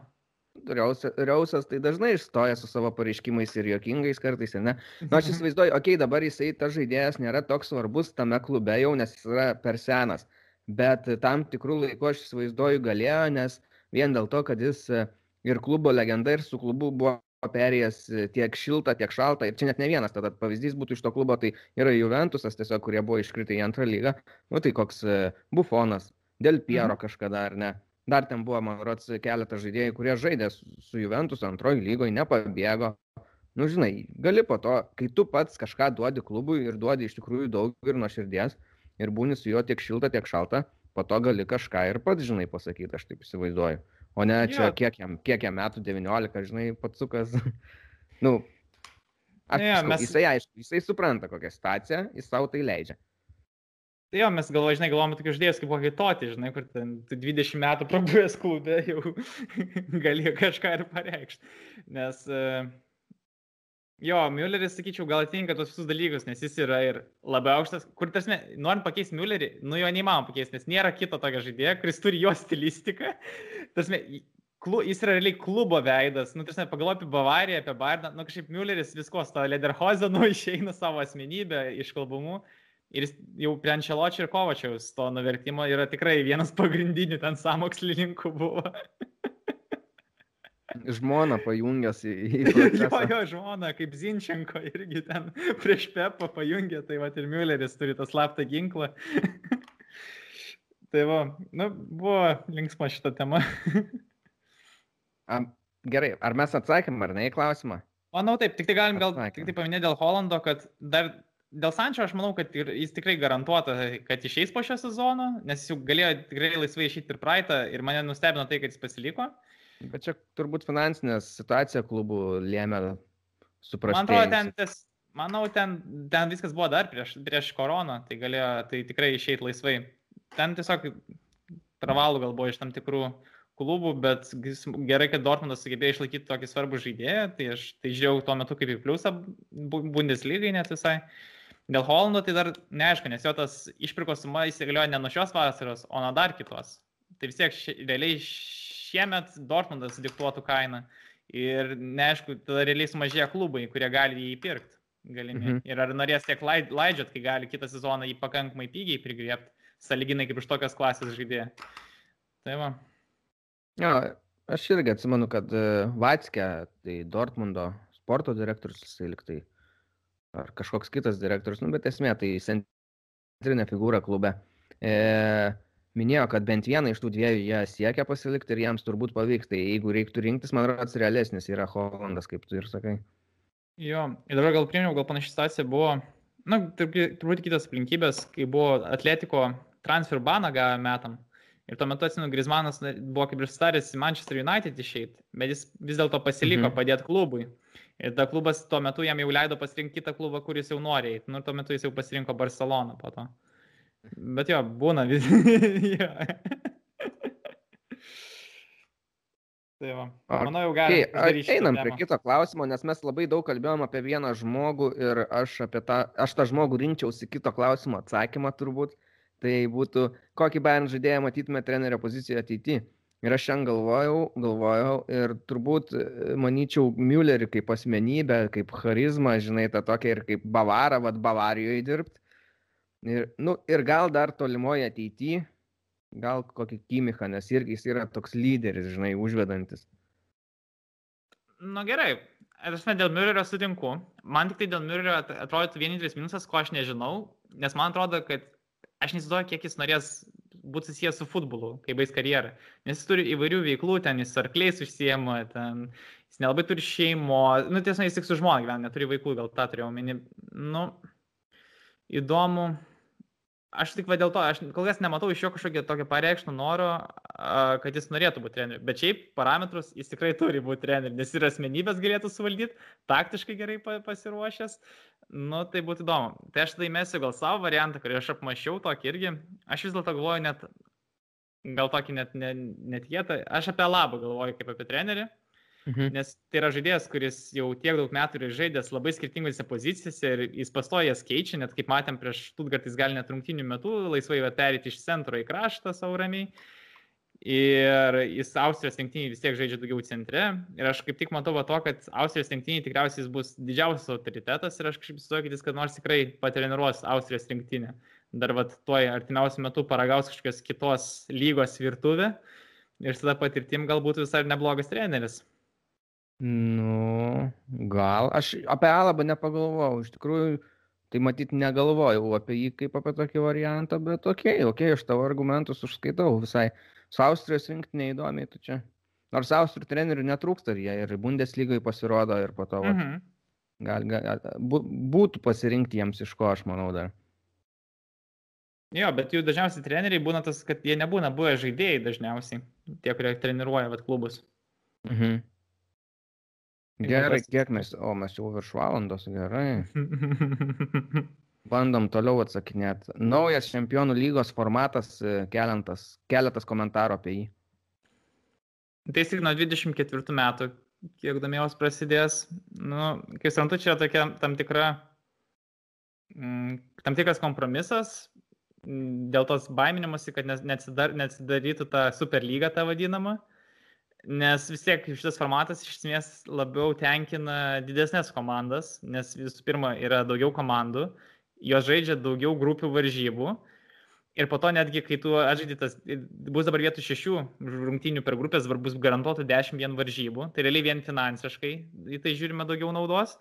Riausas tai dažnai išstoja su savo pareiškimais ir juokingais kartais, ne? Na, nu, aš įsivaizduoju, okei, okay, dabar jisai, ta žaidėjas nėra toks svarbus tame klube jau, nes jis yra per senas. Bet tam tikrų laikų aš įsivaizduoju galėjo, nes vien dėl to, kad jis e, ir klubo legenda, ir su klubu buvo perėjęs e, tiek šiltą, tiek šaltą. Ir čia net ne vienas, tada pavyzdys būtų iš to klubo, tai yra Juventusas tiesiog, kurie buvo iškritę į antrą lygą. Nu tai koks e, Bufonas, Del Piero mhm. kažkada ar ne dar ten buvo, man rods, keletas žaidėjų, kurie žaidė su Juventus antroji lygoje, nepabėgo. Nu, žinai, gali po to, kai tu pats kažką duodi klubui ir duodi iš tikrųjų daug ir nuo širdies ir būni su juo tiek šilta, tiek šalta, po to gali kažką ir pats, žinai, pasakyti, aš taip įsivaizduoju. O ne čia, ja. kiek, jam, kiek jam metų, 19, žinai, patsukas. nu, aš, ja, mes... jisai aišku, jisai supranta kokią situaciją, jis savo tai leidžia. Tai jo, mes galvo, žinai, galvojame tokius žaidėjus kaip Vokitoti, žinai, kur ten 20 metų prabuvęs klube jau galėjo kažką ir pareikšti. Nes uh, jo, Mülleris, sakyčiau, gal atitinka tos visus dalykus, nes jis yra ir labai aukštas, kur tarsi, norint pakeisti Müllerį, nu jo neįmanoma pakeisti, nes nėra kito tokio žaidėjo, kuris turi jo stilistiką. Tarsi, klu, jis yra realiai klubo veidas, nu, tarsi, pagalvoju apie Bavariją, apie Bardą, nu, kažkaip Mülleris visko, to Lederhozenu išeina savo asmenybę iš kalbumų. Ir jau prie Ančeločio ir Kovačiaus to nuvertimo yra tikrai vienas pagrindinių ten samokslininkų buvo. Žmona pajungęs į... į jo, jo, žmona, kaip Zinčenko irgi ten prieš Pepą pajungė, tai va ir Mülleris turi tą slaptą ginklą. tai va, nu, buvo linksma šitą temą. A, gerai, ar mes atsakėm ar ne į klausimą? Manau taip, tik tai galim gal Atsakėm. tik tai paminėti dėl Holando, kad dar dėl Sančio aš manau, kad jis tikrai garantuota, kad išeis po šio sezono, nes jis jau galėjo tikrai laisvai išeiti ir praeitą ir mane nustebino tai, kad jis pasiliko. Bet čia turbūt finansinė situacija klubų lėmė suprasti. Man atrodo, ten, ties, manau, ten, ten viskas buvo dar prieš, prieš koroną, tai galėjo tai tikrai išeiti laisvai. Ten tiesiog pravalų gal buvo iš tam tikrų klubų, bet gerai, kad Dortmundas sugebėjo išlaikyti tokį svarbų žaidėją, tai aš tai žiūrėjau tuo metu kaip į pliusą Bundeslygai net visai. Dėl Holando tai dar neaišku, nes jo tas išpirkos suma įsigalioja ne nuo šios vasaros, o nuo dar kitos. Tai vis tiek ši, realiai šiemet Dortmundas diktuotų kainą. Ir neaišku, tada realiai sumažėja klubai, kurie gali jį įpirkti. Galimi. Mhm. Ir ar norės tiek leidžiat, kai gali kitą sezoną jį pakankamai pigiai prigriepti, saliginai kaip iš tokios klasės žaidėją. Tai va. Jo, aš irgi atsimenu, kad e, Vatskė, tai Dortmundo sporto direktorius, jisai liktai ar kažkoks kitas direktorius, nu, bet esmė tai centrinė figūra klube. E, minėjo, kad bent vieną iš tų dviejų jie siekia pasilikti ir jiems turbūt pavyks. Tai jeigu reiktų rinktis, man rodos, realesnis yra Holandas, kaip tu ir sakai. Jo, ir dabar gal priėmiau, gal panaši situacija buvo, na, turbūt kitas aplinkybės, kai buvo Atletiko transfer baną gavę metam. Ir tuo metu, atsimenu, Grismanas buvo kaip ir staręs į Manchester United išeiti, bet jis vis dėlto pasiliko mhm. padėti klubui. Ir ta klubas tuo metu jam jau leido pasirinkti kitą klubą, kuris jau nori eiti. Nu, tuo metu jis jau pasirinko Barceloną po to. Bet jo, būna vis. tai va. Manau, jau galime. Okay, einam prie kito klausimo, nes mes labai daug kalbėjom apie vieną žmogų ir aš, tą, aš tą žmogų rinkčiausi kito klausimo atsakymą turbūt. Tai būtų, kokį Bayern žaidėją matytume trenerio pozicijoje ateityje. Ir aš šiandien galvojau, galvojau ir turbūt e, manyčiau Müllerį kaip asmenybę, kaip charizmą, žinai, tą tokią ir kaip Bavarą, vad Bavarijoje dirbti. Ir, nu, ir gal dar tolimoje ateityje, gal kokį Kimichą, nes irgi jis yra toks lyderis, žinai, užvedantis. Na nu, gerai, ne dėl Müllerio sutinku. Man tik tai dėl Müllerio atrodytų vienintelis minusas, ko aš nežinau, nes man atrodo, kad aš neįsivaizduoju, kiek jis norės būti susijęs su futbolu, kai baigs karjerą. Nes jis turi įvairių veiklų, ten jis arkliais užsiema, ten jis nelabai turi šeimo, nu tiesa, jis tik su žmona gyvena, neturi vaikų, gal tą turėjau omeny. Nu, įdomu. Aš tik va dėl to, aš kol kas nematau iš jo kažkokio tokio pareikštų noro, kad jis norėtų būti treneriu. Bet šiaip parametrus jis tikrai turi būti treneriu, nes ir asmenybės galėtų suvaldyti, taktiškai gerai pasiruošęs, Nu, tai būtų įdomu. Tai aš tai mesiu gal savo variantą, kurį aš apmašiau tokį irgi. Aš vis dėlto galvoju net, gal tokį net netikėtą, aš apie labą galvoju kaip apie trenerį. Mhm. Nes tai yra žaidėjas, kuris jau tiek daug metų yra žaidęs labai skirtingose pozicijose ir jis pastojas keičia, net kaip matėm prieš Stuttgart, jis gali net rungtinių metų laisvai perėti iš centro į kraštą sauramiai. Ir jis Austrijos rinktinį vis tiek žaidžia daugiau centre. Ir aš kaip tik matau to, kad Austrijos rinktinį tikriausiai jis bus didžiausias autoritetas ir aš kažkaip įsivaizduoju, kad nors tikrai patreniruos Austrijos rinktinę. Dar va tuoj artimiausiu metu paragaus kažkokios kitos lygos virtuvė ir tada patirtim galbūt visai neblogas treneris. Nu, gal. Aš apie Alabą nepagalvojau. Iš tikrųjų, tai matyt negalvojau apie jį kaip apie tokį variantą, bet okei, okay, aš tavo argumentus užskaitau visai. Su Austrijos rinktinė įdomiai, tu čia. Nors Austrų trenerių netrūksta, jie ir Bundeslygai pasirodo ir po to. Mhm. Gal, gal, būtų pasirinkti jiems iš ko, aš manau dar. Jo, bet jų dažniausiai treneriai būna tas, kad jie nebūna buvę žaidėjai dažniausiai, tie, kurie treniruoja vat, klubus. Mhm. Gerai, kiek mes, o mes jau virš valandos, gerai. Bandom toliau atsakinėti. Naujas čempionų lygos formatas, e, keliantas, keletas komentarų apie jį. Tai tik nuo 24 metų, kiek domėjos prasidės. Nu, kaip suprantu, čia tokia tam tikra, mm, tam tikras kompromisas mm, dėl tos baiminimuose, kad neatsidar, neatsidarytų ta superlyga ta vadinama. Mhm nes vis tiek šitas formatas iš esmės labiau tenkina didesnės komandas, nes visų pirma yra daugiau komandų, jos žaidžia daugiau grupių varžybų. Ir po to netgi, kai tu atžaidži tas, bus dabar vietų šešių rungtynių per grupės, dabar bus garantuotų dešimt vien varžybų, tai realiai vien finansiškai į tai žiūrime daugiau naudos.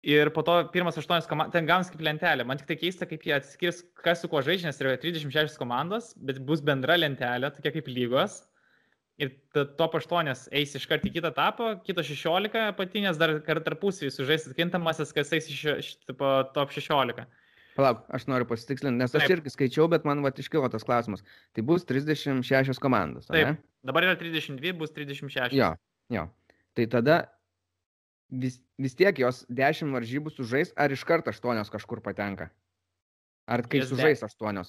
Ir po to pirmas aštuonios komandos, ten gaunas kaip lentelė. Man tik tai keista, kaip jie atskirs, kas su kuo žaidžia, nes yra 36 komandos, bet bus bendra lentelė, tokia kaip lygos ir top 8 eis iš karto į kitą etapą, kitos 16 apatinės dar tarpusavį sužais atkintamasis, kas eis iš tipo, top 16. Palauk, aš noriu pasitikslinti, nes aš Taip. irgi skaičiau, bet man va iškilo tas klausimas. Tai bus 36 komandos. Taip, ne? dabar yra 32, bus 36. Jo, jo. Tai tada vis, vis tiek jos 10 varžybų sužais, ar iš karto 8 kažkur patenka? Ar kai Jas sužais 8?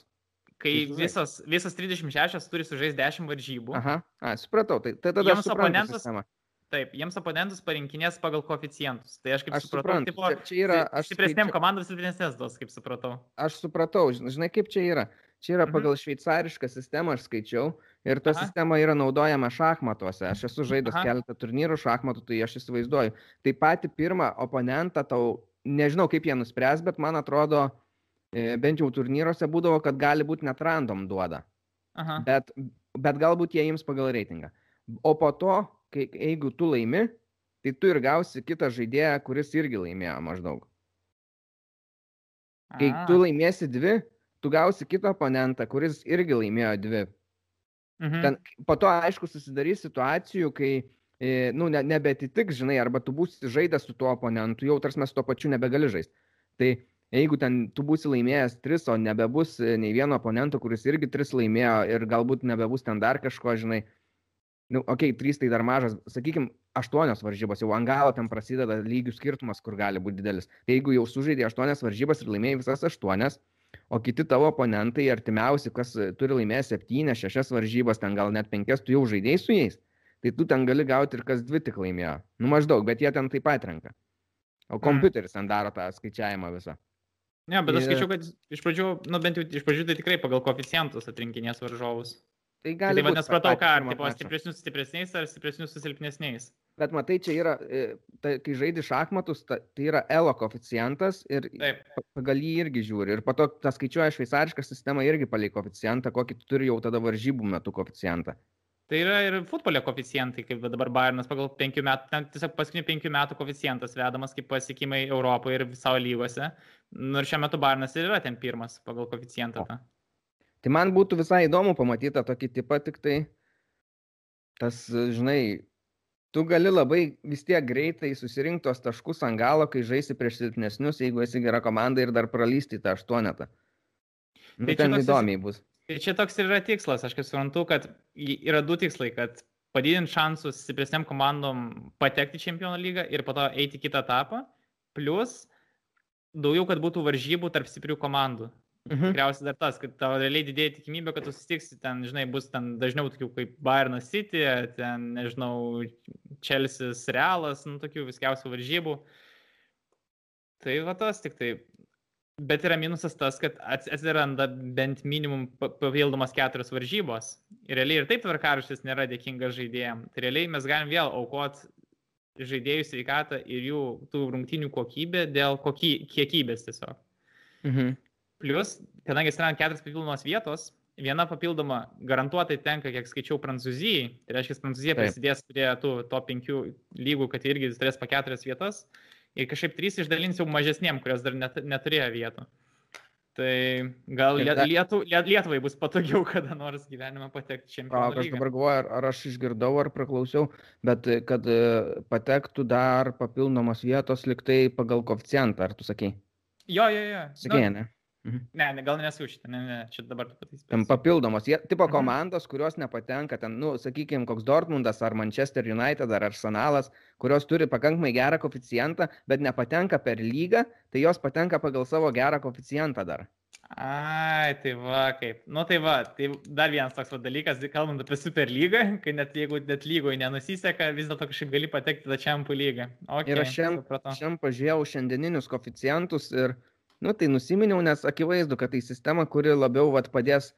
Kai visos, visos 36 turi sužaisti 10 varžybų. Aha, A, supratau, tai, tai tada jiems oponentus. Taip, jiems oponentus parinkinės pagal koeficientus. Tai aš kaip aš supratau, suprantu, tipo, čia, čia yra... Stipresnėm skaičia... komandom silpnesnės duos, kaip supratau. Aš supratau, žinai, kaip čia yra. Čia yra mhm. pagal šveicarišką sistemą, aš skaičiau, ir ta Aha. sistema yra naudojama šachmatuose. Aš esu žaidęs Aha. keletą turnyrų šachmatų, tai aš įsivaizduoju. Tai pati pirmą oponentą tau, nežinau kaip jie nuspręs, bet man atrodo, bent jau turnyruose būdavo, kad gali būti net random duoda. Aha. Bet, bet galbūt jie jiems pagal reitingą. O po to, kai, jeigu tu laimi, tai tu ir gausi kitą žaidėją, kuris irgi laimėjo maždaug. Kai A. tu laimėsi dvi, tu gausi kitą oponentą, kuris irgi laimėjo dvi. Mhm. Ten, po to, aišku, susidarys situacijų, kai e, nu, ne, nebetitiks, žinai, arba tu būsi žaidęs su tuo oponentu, jau tarsi mes tuo pačiu nebegali žaisti. Tai jeigu ten tu būsi laimėjęs tris, o nebebus e, nei vieno oponento, kuris irgi tris laimėjo ir galbūt nebebus ten dar kažko, žinai, nu, okei, okay, trys tai dar mažas, sakykime, aštuonios varžybos, jau ant galo ten prasideda lygių skirtumas, kur gali būti didelis. Tai jeigu jau sužaidė aštuonias varžybas ir laimėjai visas aštuonias, o kiti tavo oponentai artimiausi, kas turi laimėję septynias, šešias varžybas, ten gal net penkias, tu jau žaidėjai su jais, tai tu ten gali gauti ir kas dvi tik laimėjo. Nu maždaug, bet jie ten taip pat renka. O mm. kompiuteris ten daro tą skaičiavimą visą. Ne, bet aš skaičiau, kad iš pradžių, nu bent jau iš pradžių tai tikrai pagal koeficientus atrinkinės varžovus. Tai gali būti. Tai nesupratau, ką, ar tipo, stipresnius stipresniais ar stipresnius su silpnesniais. Bet matai, čia yra, tai, kai žaidži šachmatus, ta, tai yra elo koeficientas ir Taip. pagal jį irgi žiūri. Ir po to tą skaičiuoja šveicarišką sistemą irgi palai koeficientą, kokį tu turi jau tada varžybų metu koeficientą. Tai yra ir futbolio koficijantai, kaip dabar Bayernas pagal penkių metų, ten tiesiog paskutinių penkių metų koficijantas vedamas kaip pasiekimai Europoje ir savo lygose. Nors šiuo metu Bayernas ir yra ten pirmas pagal koficijantą. Ta. Tai man būtų visai įdomu pamatyti tokį tipą, tik tai tas, žinai, tu gali labai vis tiek greitai susirinkti tos taškus ant galo, kai žaisi prieš silpnesnius, jeigu esi gera komanda ir dar pralysti tą aštuonetą. Nu, tai ten įdomiai bus. Ir čia toks ir yra tikslas, aš kaip suprantu, kad yra du tikslai, kad padidinti šansus stipresniam komandom patekti į čempionų lygą ir po to eiti kitą etapą, plus daugiau, kad būtų varžybų tarp stiprių komandų. Mhm. Tikriausiai dar tas, kad tavo realiai didėja tikimybė, kad tu susitiksi ten, žinai, bus ten dažniau tokių kaip Bayern City, ten, nežinau, Chelsea, Realas, nu, tokių viskiausių varžybų. Tai va tas tik tai Bet yra minusas tas, kad atsiranda bent minimum papildomas keturios varžybos. Ir realiai ir taip tvarkaraštis nėra dėkingas žaidėjams. Tai realiai mes galim vėl aukoti žaidėjų sveikatą ir jų tų rungtinių kokybę dėl koky, kiekybės tiesiog. Mhm. Plus, kadangi atsiranda keturios papildomos vietos, viena papildoma garantuotai tenka, kiek skaičiau, Prancūzijai. Tai reiškia, Prancūzija prisidės prie tų to penkių lygų, kad irgi turės po keturias vietas ir kažkaip trys išdalins jau mažesniem, kurios dar net, neturėjo vietų. Tai gal liet, lietu, liet, Lietuvai bus patogiau kada nors gyvenime patekti čempionų lygą. Aš dabar galvoju, ar, ar aš išgirdau, ar praklausiau, bet kad e, patektų dar papildomos vietos liktai pagal koficijantą, ar tu sakai? Jo, jo, jo. Sakė, nu, ne? Mhm. Ne, ne, gal nesu šitą, ne, ne, čia dabar patys. Papildomos, jie, tipo mhm. komandos, kurios nepatenka, ten, nu, sakykime, koks Dortmundas ar Manchester United ar Arsenalas, kurios turi pakankamai gerą koficijantą, bet nepatenka per lygą, tai jos patenka pagal savo gerą koficijantą dar. Ai, tai va, kaip. Nu tai va, tai dar vienas toks va, dalykas, kalbant apie Super lygą, kai net jeigu net lygoje nenusiseka, vis dėlto kažkaip gali patekti tą Čempų lygą. Okay, ir aš šiandien pažiūrėjau šiandieninius koficijantus ir Nu, tai nusiminiau, nes akivaizdu, kad tai sistema, kuri labiau vat, padės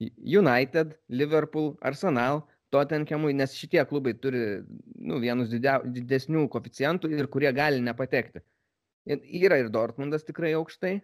United, Liverpool, Arsenal, Tottenhamui, nes šitie klubai turi nu, vienus didia, didesnių koficijantų ir kurie gali nepatekti. Ir yra ir Dortmundas tikrai aukštai.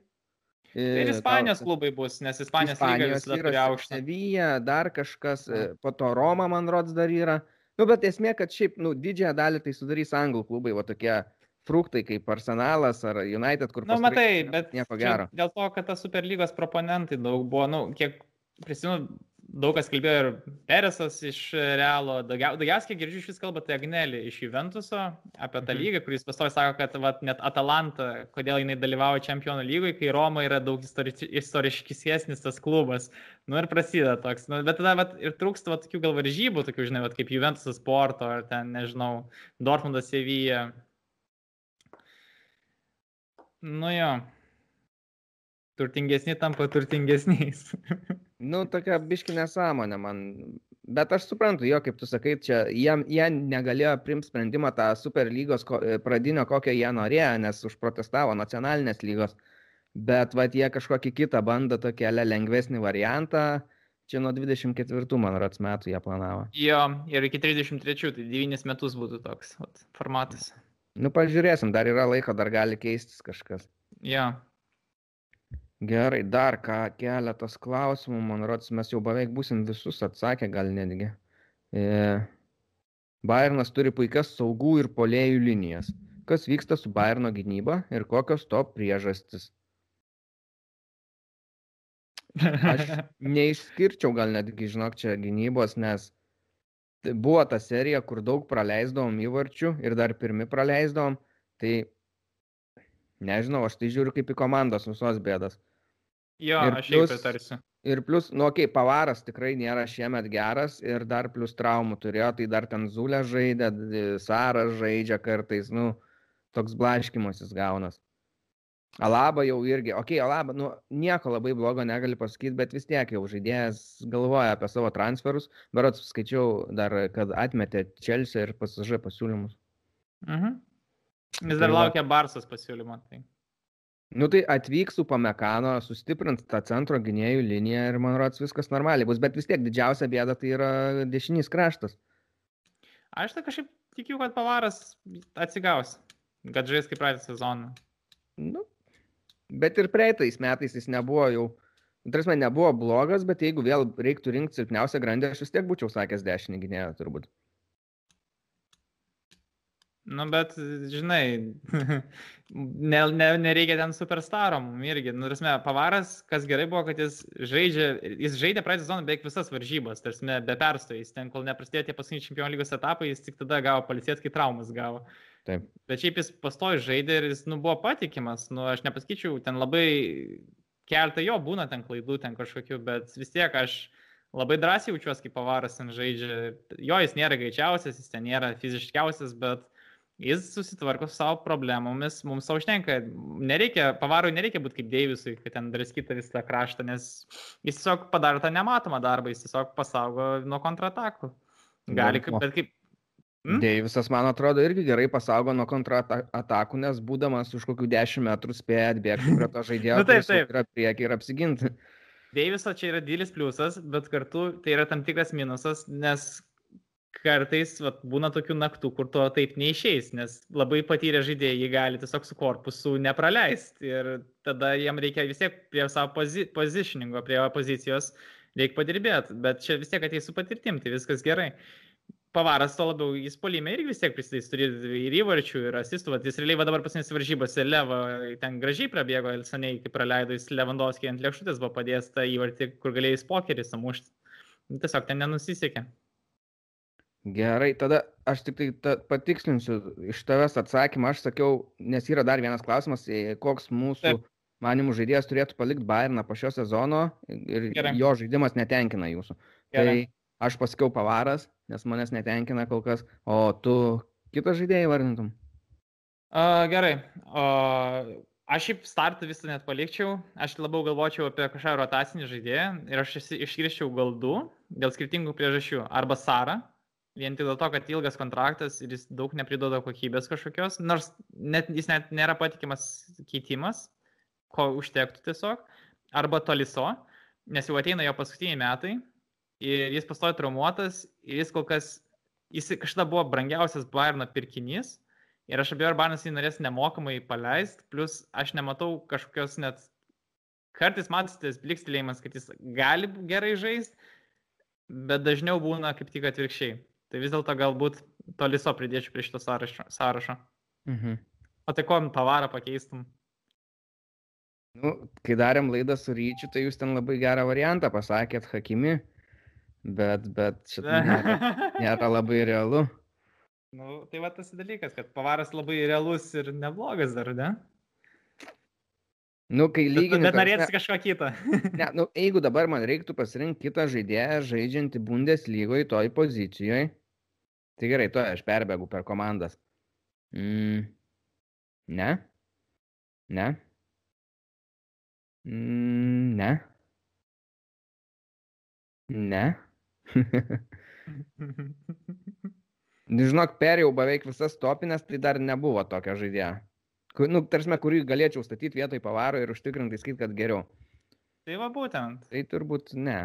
Tai ir Ispanijos klubai bus, nes Ispanijos, Ispanijos lyga yra aukšta. Sevilla, dar kažkas, ja. po to Roma, man rods, dar yra. Nu, bet esmė, kad šiaip, nu, didžiąją dalį tai sudarys anglų klubai, va tokie fruktai kaip Arsenalas ar United, kur... Na, nu, matai, bet nieko gero. Dėl to, kad tas Superlygos proponentai daug buvo, nu, kiek prisimenu, daug kas kalbėjo ir Peresas iš Realo, daugiausiai, girdžiu, iš vis kalba, tai Agnelį iš Juventuso apie tą mhm. lygą, kuris pastovi sako, kad vat, net Atalanta, kodėl jinai dalyvauja čempionų lygoje, kai Roma yra daug istoriškesnis tas klubas. Nu ir prasideda toks. Nu, bet tada vat, ir trūksta vat, tokių gal varžybų, tokių, žinai, vat, kaip Juventusas sporto ar ten, nežinau, Dortmundas Sevilla Nu jo. Turtingesni tampa turtingesniais. nu, tokia biški nesąmonė man. Bet aš suprantu, jo, kaip tu sakai, čia jie, jie negalėjo primti sprendimą tą superlygos e, pradinio, kokio jie norėjo, nes užprotestavo nacionalinės lygos. Bet va, jie kažkokį kitą bando tokį lengvesnį variantą. Čia nuo 24, man rats metų jie planavo. Jo, ir iki 33, tai 9 metus būtų toks vat, formatas. Nu, pažiūrėsim, dar yra laiko, dar gali keistis kažkas. Ja. Gerai, dar ką, keletas klausimų, man rodos, mes jau beveik būsim visus atsakę, gal netgi. E, Bayernas turi puikias saugų ir polėjų linijas. Kas vyksta su Bayerno gynyba ir kokios to priežastis? Aš neišskirčiau gal netgi, žinok, čia gynybos, nes buvo ta serija, kur daug praleisdavom įvarčių ir dar pirmi praleisdavom. Tai nežinau, aš tai žiūriu kaip į komandos visos bėdas. Jo, ir aš jau pritarsiu. Ir plus, nu, okei, okay, pavaras tikrai nėra šiemet geras ir dar plus traumų turėjo, tai dar ten Zulė žaidė, Saras žaidžia kartais, nu, toks blaškimasis gaunas. Alaba jau irgi, okei, okay, Alaba, nu, nieko labai blogo negali pasakyti, bet vis tiek jau žaidėjas galvoja apie savo transferus. Berots skaičiau dar, kad atmetė Chelsea ir pasižė pasiūlymus. Mhm. Vis dar tai laukia Barsas pasiūlymo. Tai. Nu tai atvyks su Pamekano, sustiprint tą centro gynėjų liniją ir man rodos viskas normaliai bus, bet vis tiek didžiausia bėda tai yra dešinys kraštas. Aš tai kažkaip tikiu, kad Pavaras atsigaus, kad žais kaip praeitą sezoną. Nu, Bet ir praeitais metais jis nebuvo jau, tarsi nebuvo blogas, bet jeigu vėl reiktų rinkti silpniausią grandę, aš vis tiek būčiau sakęs dešinį gynėją turbūt. Nu, bet, žinai, ne, ne, nereikia ten superstarom irgi. Nu, tarsi, pavaras, kas gerai buvo, kad jis žaidžia, jis žaidė praeitą sezoną beveik visas varžybas, tarsi, be perstojais. Ten, kol neprasidėjo tie paskutiniai čempionų lygos etapai, jis tik tada gavo palisėti, kai traumas gavo. Taip. Bet šiaip jis pastoji žaidė ir jis nu, buvo patikimas. Nu, aš nepasakyčiau, ten labai keltą jo būna ten klaidų, ten kažkokių, bet vis tiek aš labai drąsiai jaučiuosi, kai pavaras ten žaidžia. Jo, jis nėra greičiausias, jis ten nėra fiziškiausias, bet jis susitvarko su savo problemomis, mums savo užtenka. Nereikia, pavarui nereikia būti kaip Deivisui, kad ten draskita visą kraštą, nes jis tiesiog padaro tą nematomą darbą, jis tiesiog pasaugo nuo kontratakų. Gali, kaip, bet kaip Hmm? Deivisas, man atrodo, irgi gerai pasaugo nuo kontratakų, nes būdamas už kokių 10 metrų spėja atbėgti prie to žaidėjo, Nu, taip, taip. yra prieki ir apsiginti. Deiviso čia yra didelis pliusas, bet kartu tai yra tam tikras minusas, nes kartais vat, būna tokių naktų, kur to taip neišeis, nes labai patyrę žaidėjai jį gali tiesiog su korpusu nepraleisti ir tada jam reikia vis tiek prie savo pozi pozitioningo, prie pozicijos reikia padirbėti, bet čia vis tiek ateis su patirtim, tai viskas gerai. Pavaras to labiau, jis polime irgi vis tiek prisidės, turi ir įvarčių, ir asistų, vat, jis realiai va dabar pasinės varžybose Leva ten gražiai prabėgo, ir seniai, kai praleido jis Lewandowski ant lėkštutės, buvo padėjęs tą įvartį, kur galėjai pokerį samušti. Nu, Tiesiog ten nenusisekė. Gerai, tada aš tik tai ta, patikslinsiu iš tavęs atsakymą. Aš sakiau, nes yra dar vienas klausimas, e, koks mūsų Taip. manimų žaidėjas turėtų palikti Bayerną po šio sezono ir Gerai. jo žaidimas netenkina jūsų. Gerai. Tai aš pasakiau pavaras, nes manęs netenkina kol kas, o tu kitą žaidėją vardintum. Uh, gerai. Uh, aš šiaip startą visą net palikčiau. Aš labiau galvočiau apie kažką rotacinį žaidėją ir aš esi- išskirčiau gal du dėl skirtingų priežasčių. Arba Sara, vien tik dėl to, kad ilgas kontraktas ir jis daug nepriduoda kokybės kažkokios, nors net, jis net nėra patikimas keitimas, ko užtektų tiesiog. Arba Toliso, nes jau ateina jo paskutiniai metai ir jis pastoja traumuotas ir jis kol kas, jis kažkada buvo brangiausias Bayerno pirkinys. Ir aš abejoju, ar Barnas jį norės nemokamai paleisti, plus aš nematau kažkokios net, kartais matysitės blikstelėjimas, kad jis gali gerai žaisti, bet dažniau būna kaip tik atvirkščiai. Tai vis dėlto galbūt toliso pridėčiau prie šito sąrašo. sąrašo. Mhm. O tai ko pavarą pakeistum? Nu, kai darėm laidą su Ryčiu, tai jūs ten labai gerą variantą pasakėt, Hakimi, bet, bet šitą nėra, nėra labai realu. nu, tai va tas dalykas, kad pavaras labai realus ir neblogas dar, ne? Nu, kai Bet, lygini... bet norėtų prasme- kažką kitą. Ne, nu, jeigu dabar man reiktų pasirinkti kitą žaidėją žaidžiantį Bundeslygoje toj pozicijoje, tai gerai, to aš perbėgu per komandas. Mm. Ne? Ne? Mm, ne? Ne? Nu, Žinok, perėjau beveik visas topinės, tai dar nebuvo tokio žaidėjo. Nu, tarsi, kurį galėčiau statyti vietoj pavaro ir užtikrintai sakyti, kad geriau. tai va būtent. Tai turbūt ne.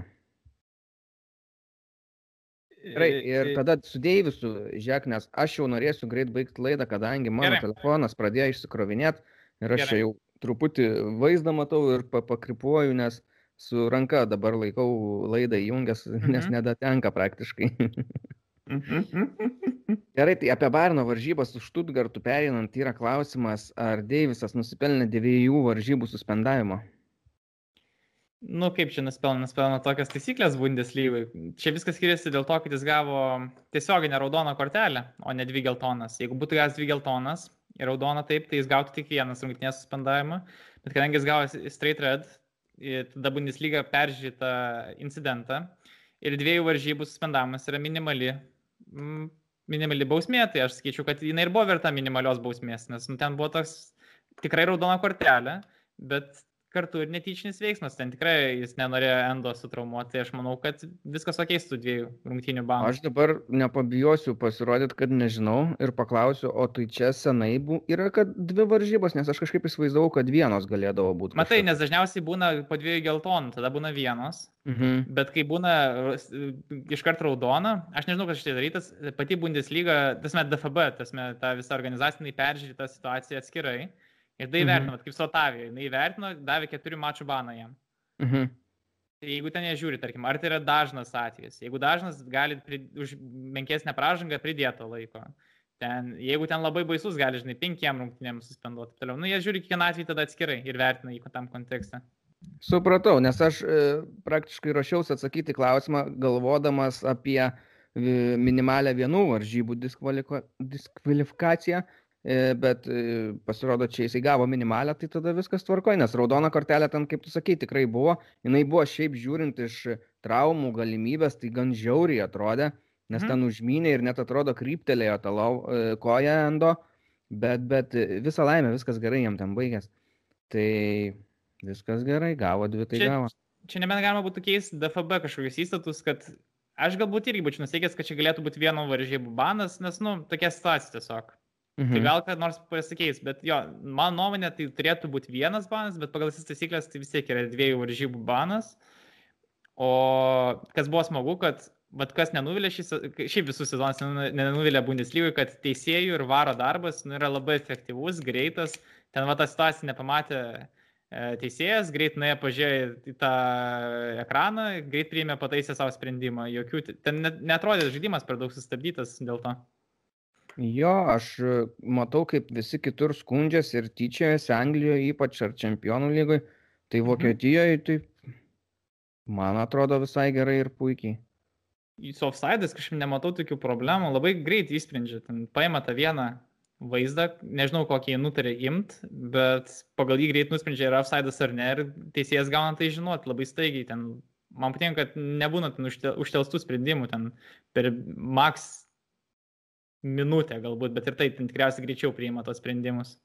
Gerai, ir tada su Deivisu, žiūrėk, nes aš jau norėsiu greit baigti laidą, kadangi mano Gerai. Telefonas pradėjo išsikrovinėti ir aš Gerai. jau truputį vaizdą matau ir pa pakripuoju, nes su ranka dabar laikau laidą įjungęs, nes Mhm. nedatenka praktiškai. Gerai, tai apie Barno varžybas su Štutgartu perinant yra klausimas, ar Deivisas nusipelnė dviejų varžybų suspendavimo. Nu, kaip čia nuspelno, nuspelno tokias taisyklės Bundeslygai. Čia viskas skiriasi dėl to, kad jis gavo tiesioginę raudoną kortelę, o ne dvi geltonas. Jeigu būtų gavęs dvi geltonas ir raudoną taip, tai jis gautų tik vienas rungtynės suspendavimą. Bet kadangi jis gavo straight red, tada Bundesliga peržiūrė tą incidentą ir dviejų varžybų suspendavimas yra minimali, minimali bausmė, tai aš sakyčiau, kad jinai ir buvo verta minimalios bausmės, nes nu, ten buvo toks tikrai raudona kortelė, bet kartu ir netyčinis veiksmas, ten tikrai jis nenorėjo endo sutraumuoti, tai aš manau, kad viskas ok su dviejų rungtynių bandu. Aš dabar nepabijosiu pasirodyti, kad nežinau ir paklausiu, o tai čia senai bu, yra, kad dvi varžybos, nes aš kažkaip įsivaizdavau, kad vienos galėdavo būti. Matai, nes dažniausiai būna po dviejų geltonų, tada būna vienos, Mhm. bet kai būna ras- iš karto raudona, aš nežinau, kas šitai darytas, pati Bundesliga, tasme DFB, tasme ta visa organizacija, jinai peržiūrė tą situaciją atskirai ir tai Mhm. įvertino, vat kaip su Otavija, jinai įvertino, davė keturių mačų baną jam. Mhm. Tai Jeigu ten nežiūri, tarkim, ar tai yra dažnas atvejis. Jeigu dažnas, gali pri, už menkesnę pražangą pridėto laiko. Ten, jeigu ten labai baisus, gali, žinai, penkiem rungtynėms suspenduoti. Toliau. Nu, jie žiūri kiekvieną atvejį tada atskirai ir vertina jį tam kontekste. Supratau, nes aš e, praktiškai ruošiausi atsakyti į klausimą, galvodamas apie e, minimalę vienų varžybų diskvalifikaciją, e, bet e, pasirodo, čia jisai gavo minimalę, tai tada viskas tvarkoja, nes raudona kortelė ten, kaip tu sakai, tikrai buvo. Jis buvo šiaip žiūrint iš traumų galimybės, tai gan žiauriai atrodė, nes Mhm. ten užmynė ir net atrodo kryptelėjo tą lau- e, koją endo, bet, bet e, visą laimę, viskas gerai jam ten baigęs. Tai viskas gerai, gavo dvi, tai Čia- gavo. Čia nebent galima būtų keisti DFB kažkokius įstatus, kad Aš galbūt irgi būčiau nusteikęs, kad čia galėtų būti vieno varžybų banas, nes, nu, tokia situacija tiesiog. Mhm. Tai gal kad nors pasikeis, bet jo, mano nuomonė, tai turėtų būti vienas banas, bet pagal visas taisyklės tai vis tiek yra dviejų varžybų banas. O kas buvo smagu, kad, bet kas nenuvilė šį, šiaip visus sezonus nenuvilė Bundeslygoje, kad teisėjų ir varo darbas nu, yra labai efektyvus, greitas. Ten va tą situaciją nepamatė e, teisėjas, greit nuėjo pažiūrėjo į tą ekraną, greit priėmė pataisę savo sprendimą. Jokių, ten net, netrodė žaidimas per daug sustabdytas dėl to. Jo, aš e, matau, kaip visi kitur skundžiasi ir tyčiojasi Anglijoje, ypač ar čempionų lygoje. Tai mhm. Vokietijoje, tai man atrodo visai gerai ir puikiai. Su offside'ais kažkaip nematau tokių problemų, labai greit įsprendžia, ten paima tą vieną vaizdą, nežinau kokį jį nutarė imt, bet pagal jį greit nusprendžia, yra offside'as ar ne, ir teisėjas gauna tai žinoti labai staigiai. Ten, man patinka, kad nebūna ten užtelstų sprendimų, ten per max minutę galbūt, bet ir tai tikriausiai greičiau priima tos sprendimus.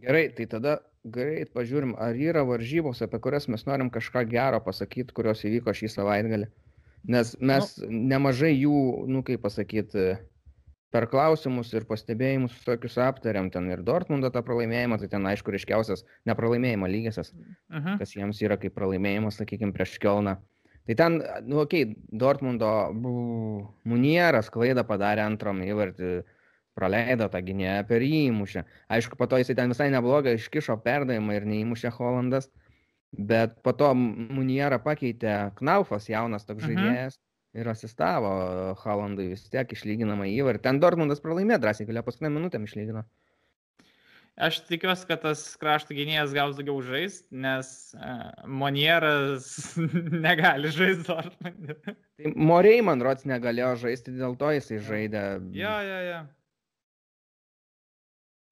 Gerai, tai tada greit pažiūrim, ar yra varžybos, apie kurias mes norim kažką gero pasakyti, kurios įvyko šį savaitgalį. Nes mes nu. nemažai jų, nu kaip pasakyti, per klausimus ir pastebėjimus tokius aptariam, ten ir Dortmundo tą pralaimėjimą, tai ten aišku ryškiausias nepralaimėjimo lygiasias, uh mhm. -huh. kas jiems yra kaip pralaimėjimas, sakykime, prieš Kelną. Tai ten, nu, okei, okay, Dortmundo Munieras klaidą padarė antram įvartį, praleido tą gynėją per jį įmušę. Aišku, po to jisai ten visai neblogai iškišo perdavimą ir neįmušė Holandas, bet po to Munierą pakeitė Knaufas, jaunas toks mhm. žaidėjas. Ir asistavo Holandui vis tiek išlyginamą įvartį. Ten Dortmundas pralaimėjo drąsiai, galėjo paskutinę minutę išlygino. Aš tikiuosi, kad tas krašto gynėjas gaus daugiau žaisti, nes uh, Monieras negali žaisti Dortmundė. Tai Moriai, man rods, negalėjo žaisti, dėl to jisai žaidė. Jo, jo, jo.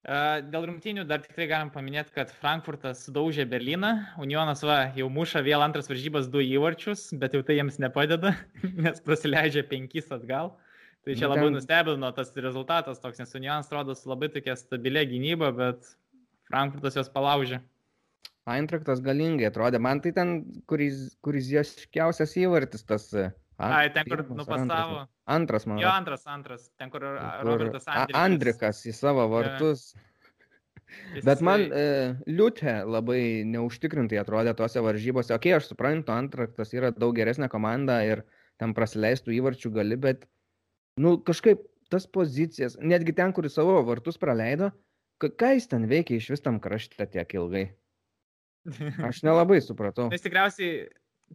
Uh, dėl rungtynių dar tikrai galim paminėti, kad Frankfurtas sudaužė Berliną, Unionas va, jau muša vėl antras varžybas du įvarčius, bet jau tai jiems nepadeda, nes prasileidžia penkis atgal. Uh, Tai čia nu, labai nustebino tas rezultatas toks, nes Unijonas atrodo su labai tokia stabilia gynyba, bet Frankfurtas jos palaužė. Eintraktas galingai atrodė, man tai ten, kuris, kuris joškiausias įvartis tas. A, Ai, ten, kur nupasavo. Antras, antras man. Jo, antras, antras. Ten, kur, kur Robertas Andrikas. Andrikas į savo vartus. Ja. Bet man e, Liutė labai neužtikrintai atrodė tose varžybose. Ok, aš suprantu, Antraktas yra daug geresnė komanda ir ten praleistų įvarčių gali, bet nu kažkaip tas pozicijas, netgi ten, kur savo vartus praleido, ką jis ten veikia iš vis tam krašte tiek ilgai. Aš nelabai supratau. Jis tikriausiai,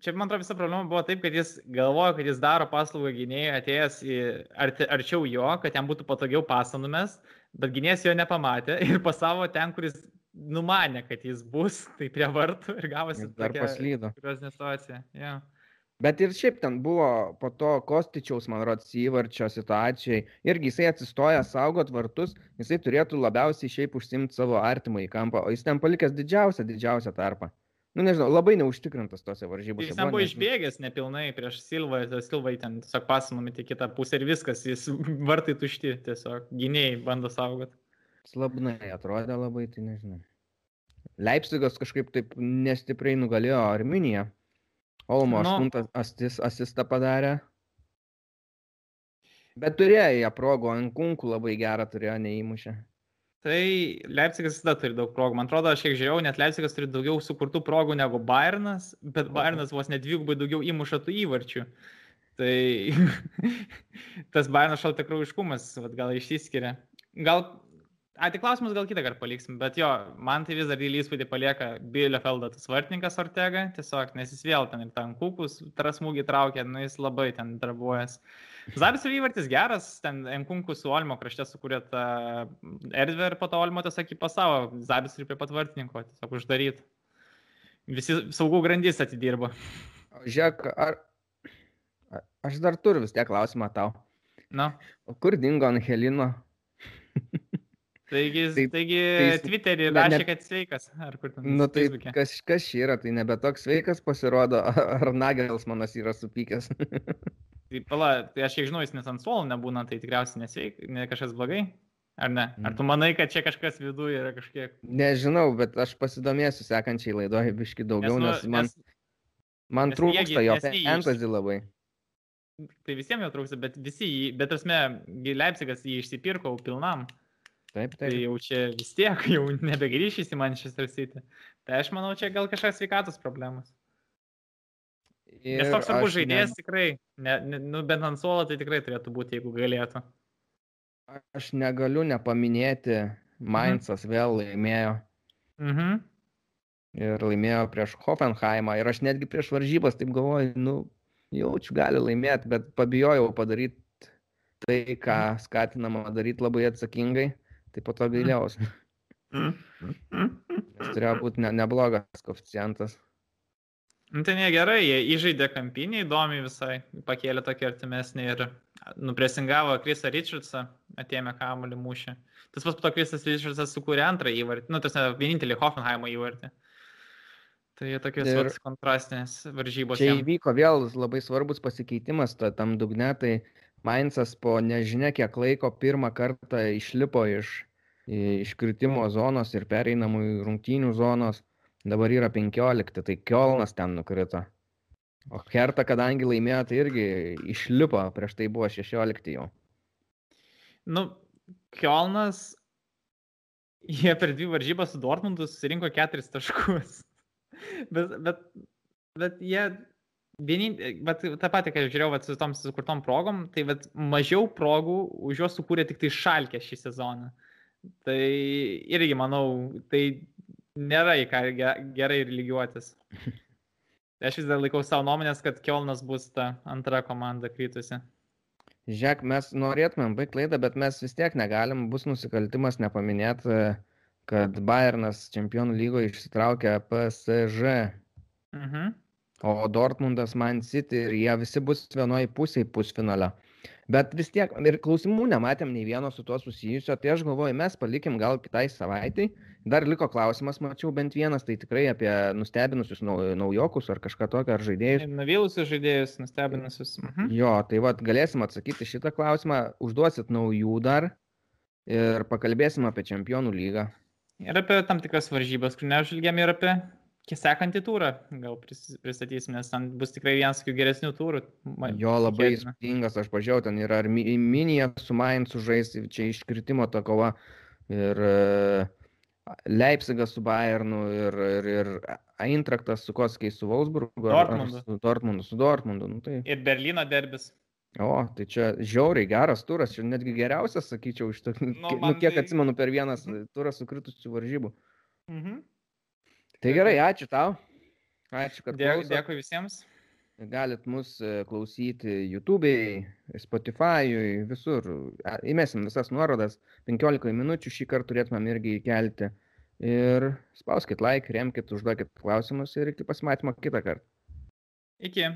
čia man atrodo visa problema buvo taip, kad jis galvojo, kad jis daro paslaugą gynėjai atėjęs į arti, arčiau jo, kad jam būtų patogiau pasanumes, bet gynėjas jo nepamatė ir pasavo ten, kuris numanė, kad jis bus, tai prie vartų ir gavosi. Dar paslydo. Kurios nesituacija. Yeah. Bet ir šiaip ten buvo po to Kostičiaus, man rodos, įvarčio situacijai. Irgi jisai atsistoja saugot vartus, jisai turėtų labiausiai šiaip užsimti savo artimą į kampą, o jis ten palikęs didžiausią, didžiausią tarpą. Nu nežinau, labai neužtikrintas tose varžybose. Jis ten buvo išbėgęs nepilnai prieš Silvą, Silvai ten tiesiog pasinumėti į kitą pusę ir viskas, jis vartai tušti, tiesiog gynėjai bando saugot. Slabnai atrodė labai, tai nežinau. Leipzigas kažkaip taip nestipriai nugalėjo Arminiją. Olmo nu, aštuntas asist, asistą padarė. Bet turėjo ją progų, ant kunkų labai gerą turėjo, neįmušę. Tai Leipzigas visada turi daug progų. Man atrodo, aš kiek žiūrėjau, net Leipzigas turi daugiau sukurtų progų negu Bayernas, bet Bayernas vos net dvigubai daugiau įmuša tų įvarčių. Tai tas Bayernas šaltakraujiškumas gal išsiskiria. Gal A, tai klausimus gal kitą kartą paliksim, bet jo, man tai vis dar didelį įspūdį palieka Bielefeldo tas vartininkas Ortega, tiesiog, nes jis vėl ten ir ten kukus, trasmūgį traukia, nu jis labai ten darbuojas. Zabis ir įvartis geras, ten Enkunku su Olmo krašte sukūrė tą erdvę ir po to Olmo tiesiog į pasavo, Zabis ir prie pat vartininko, tiesiog uždaryt. Visi saugų grandys atidirbo. Žiūrėk, ar... Aš dar turiu vis tiek klausimą tau. Na. O kur dingo Angelino? Taigi, tai, taigi tai, Twitter'į rašė, ne, kad sveikas. Ar kur ten? Nu tai Facebook'e. kas, kas čia yra, tai nebe toks sveikas pasirodo, ar Nagels manas yra supykęs. tai pala, tai aš kiek žinau, jis net ant suolo nebūna, tai tikriausiai nesveik, ne kažkas blogai. Ar ne? Ar tu manai, kad čia kažkas viduje yra kažkiek? Nežinau, bet aš pasidomėsiu sekančiai laidoje biški daugiau, nes, nu, nes man, nes, man nes trūksta jo fantasy labai. tai visiems jo trūksta, bet visi jį, bet tasme, Leipzigas jį išsipirko pilnam. Taip, Tai taip. jau čia vis tiek, jau nebegrįšys į Manchester City. Tai aš manau, čia gal kažkas sveikatos problemas. Nes toks svarbus žaidėjas tikrai, ne, ne, nu, bent ant suolo tai tikrai turėtų būti, jeigu galėtų. Ne, aš negaliu nepaminėti, Mainzas vėl laimėjo. Mhm. Ir laimėjo prieš Hoffenheimą. Ir aš netgi prieš varžybas taip galvoju, nu, jaučiu, gali laimėti, bet pabijojau padaryti tai, ką skatinama daryti labai atsakingai. Tai po to gailiausi. Nes turėjo būti ne, neblogas koficijantas. Nu, tai negerai, jie įžaidė kampinį, įdomi visai, pakėlė tokį artimesnį ir nupresingavo Krisą Richardsą, atėmė kamuolį mūšį. Tas pats po to Krisas Richardsas sukūrė antrą įvartį, nu, tas vienintelį Hoffenheimo įvartį. Tai jie tokios Ir- kontrastinės varžybos. Čia įvyko vėl labai svarbus pasikeitimas ta, tam dugne, tai Mainzas po nežinia kiek laiko pirmą kartą išlipo iš iškritimo zonos ir pereinamų į rungtynių zonos. Dabar yra 15, tai Kielnas ten nukrito. O Herta, kadangi laimėjo, tai irgi išlipo, prieš tai buvo 16 jau. Nu, Kielnas, jie per dvi varžybas su Dortmundu susirinko keturis taškus. bet, bet, bet jie, vienin, bet tą patį, kai žiūrėjau vat, su tom sukurtom progom, tai vat, mažiau progų už juos sukūrė tik tai šalkė šį sezoną. Tai irgi manau, tai nėra į ką ge- gerai ir lygiuotis. Aš vis dar laikau savo nuomonės, kad Kielnas bus ta antra komanda krytusi. Žiūrėk, mes norėtumėm baigti laidą, bet mes vis tiek negalim, bus nusikaltimas nepaminėti, kad Bayernas čempionų lygoje išsitraukė PSG, Mhm. O Dortmundas Man City ir jie visi bus vienoje pusėje pusfinalio. Bet vis tiek ir klausimų nematėm nei vieno su tuo susijusio, tai aš galvoju, mes palikim gal kitai savaitai. Dar liko klausimas, mačiau bent vienas, tai tikrai apie nustebinusius nau- naujokus ar kažką tokio, ar žaidėjus. Nuvylusius žaidėjus, nustebinusius. Mhm. Jo, tai vad galėsim atsakyti šitą klausimą, užduosit naujų dar ir pakalbėsim apie čempionų lygą. Ir apie tam tikras varžybas, kur neapžvelgėm ir apie sekantį turą. Gal pris- pristatysim, nes ten bus tikrai vienas tokių geresnių turų. Ma- Jo labai įspūdingas, aš pažiūrėjau, ten yra Minija su Mainzu žaisti, čia iškritimo ta kova ir e, Leipzigas su Bayernu ir, ir, ir Eintraktas su Koskiais su Wolfsburgu. ar- ar Dortmundu. Su Dortmundu, su Dortmundu. Nu, tai, Ir Berlyno derbis. o, tai čia žiauriai geras turas, čia netgi geriausias, sakyčiau, iš tokių, nu, man kiek tai- atsimenu per vienas turą sukritusių varžybų. Mhm. Tai gerai, ačiū tau. Ačiū, kad klausot. dėkui visiems. Galit mus e, klausyti YouTube'ai, Spotify'ui, visur. Įmesim visas nuorodas. 15 minučių šį kartą turėtumėm irgi įkelti. Ir spauskit like, remkit, užduokit klausimus ir iki pasimatymo kitą kartą. Iki.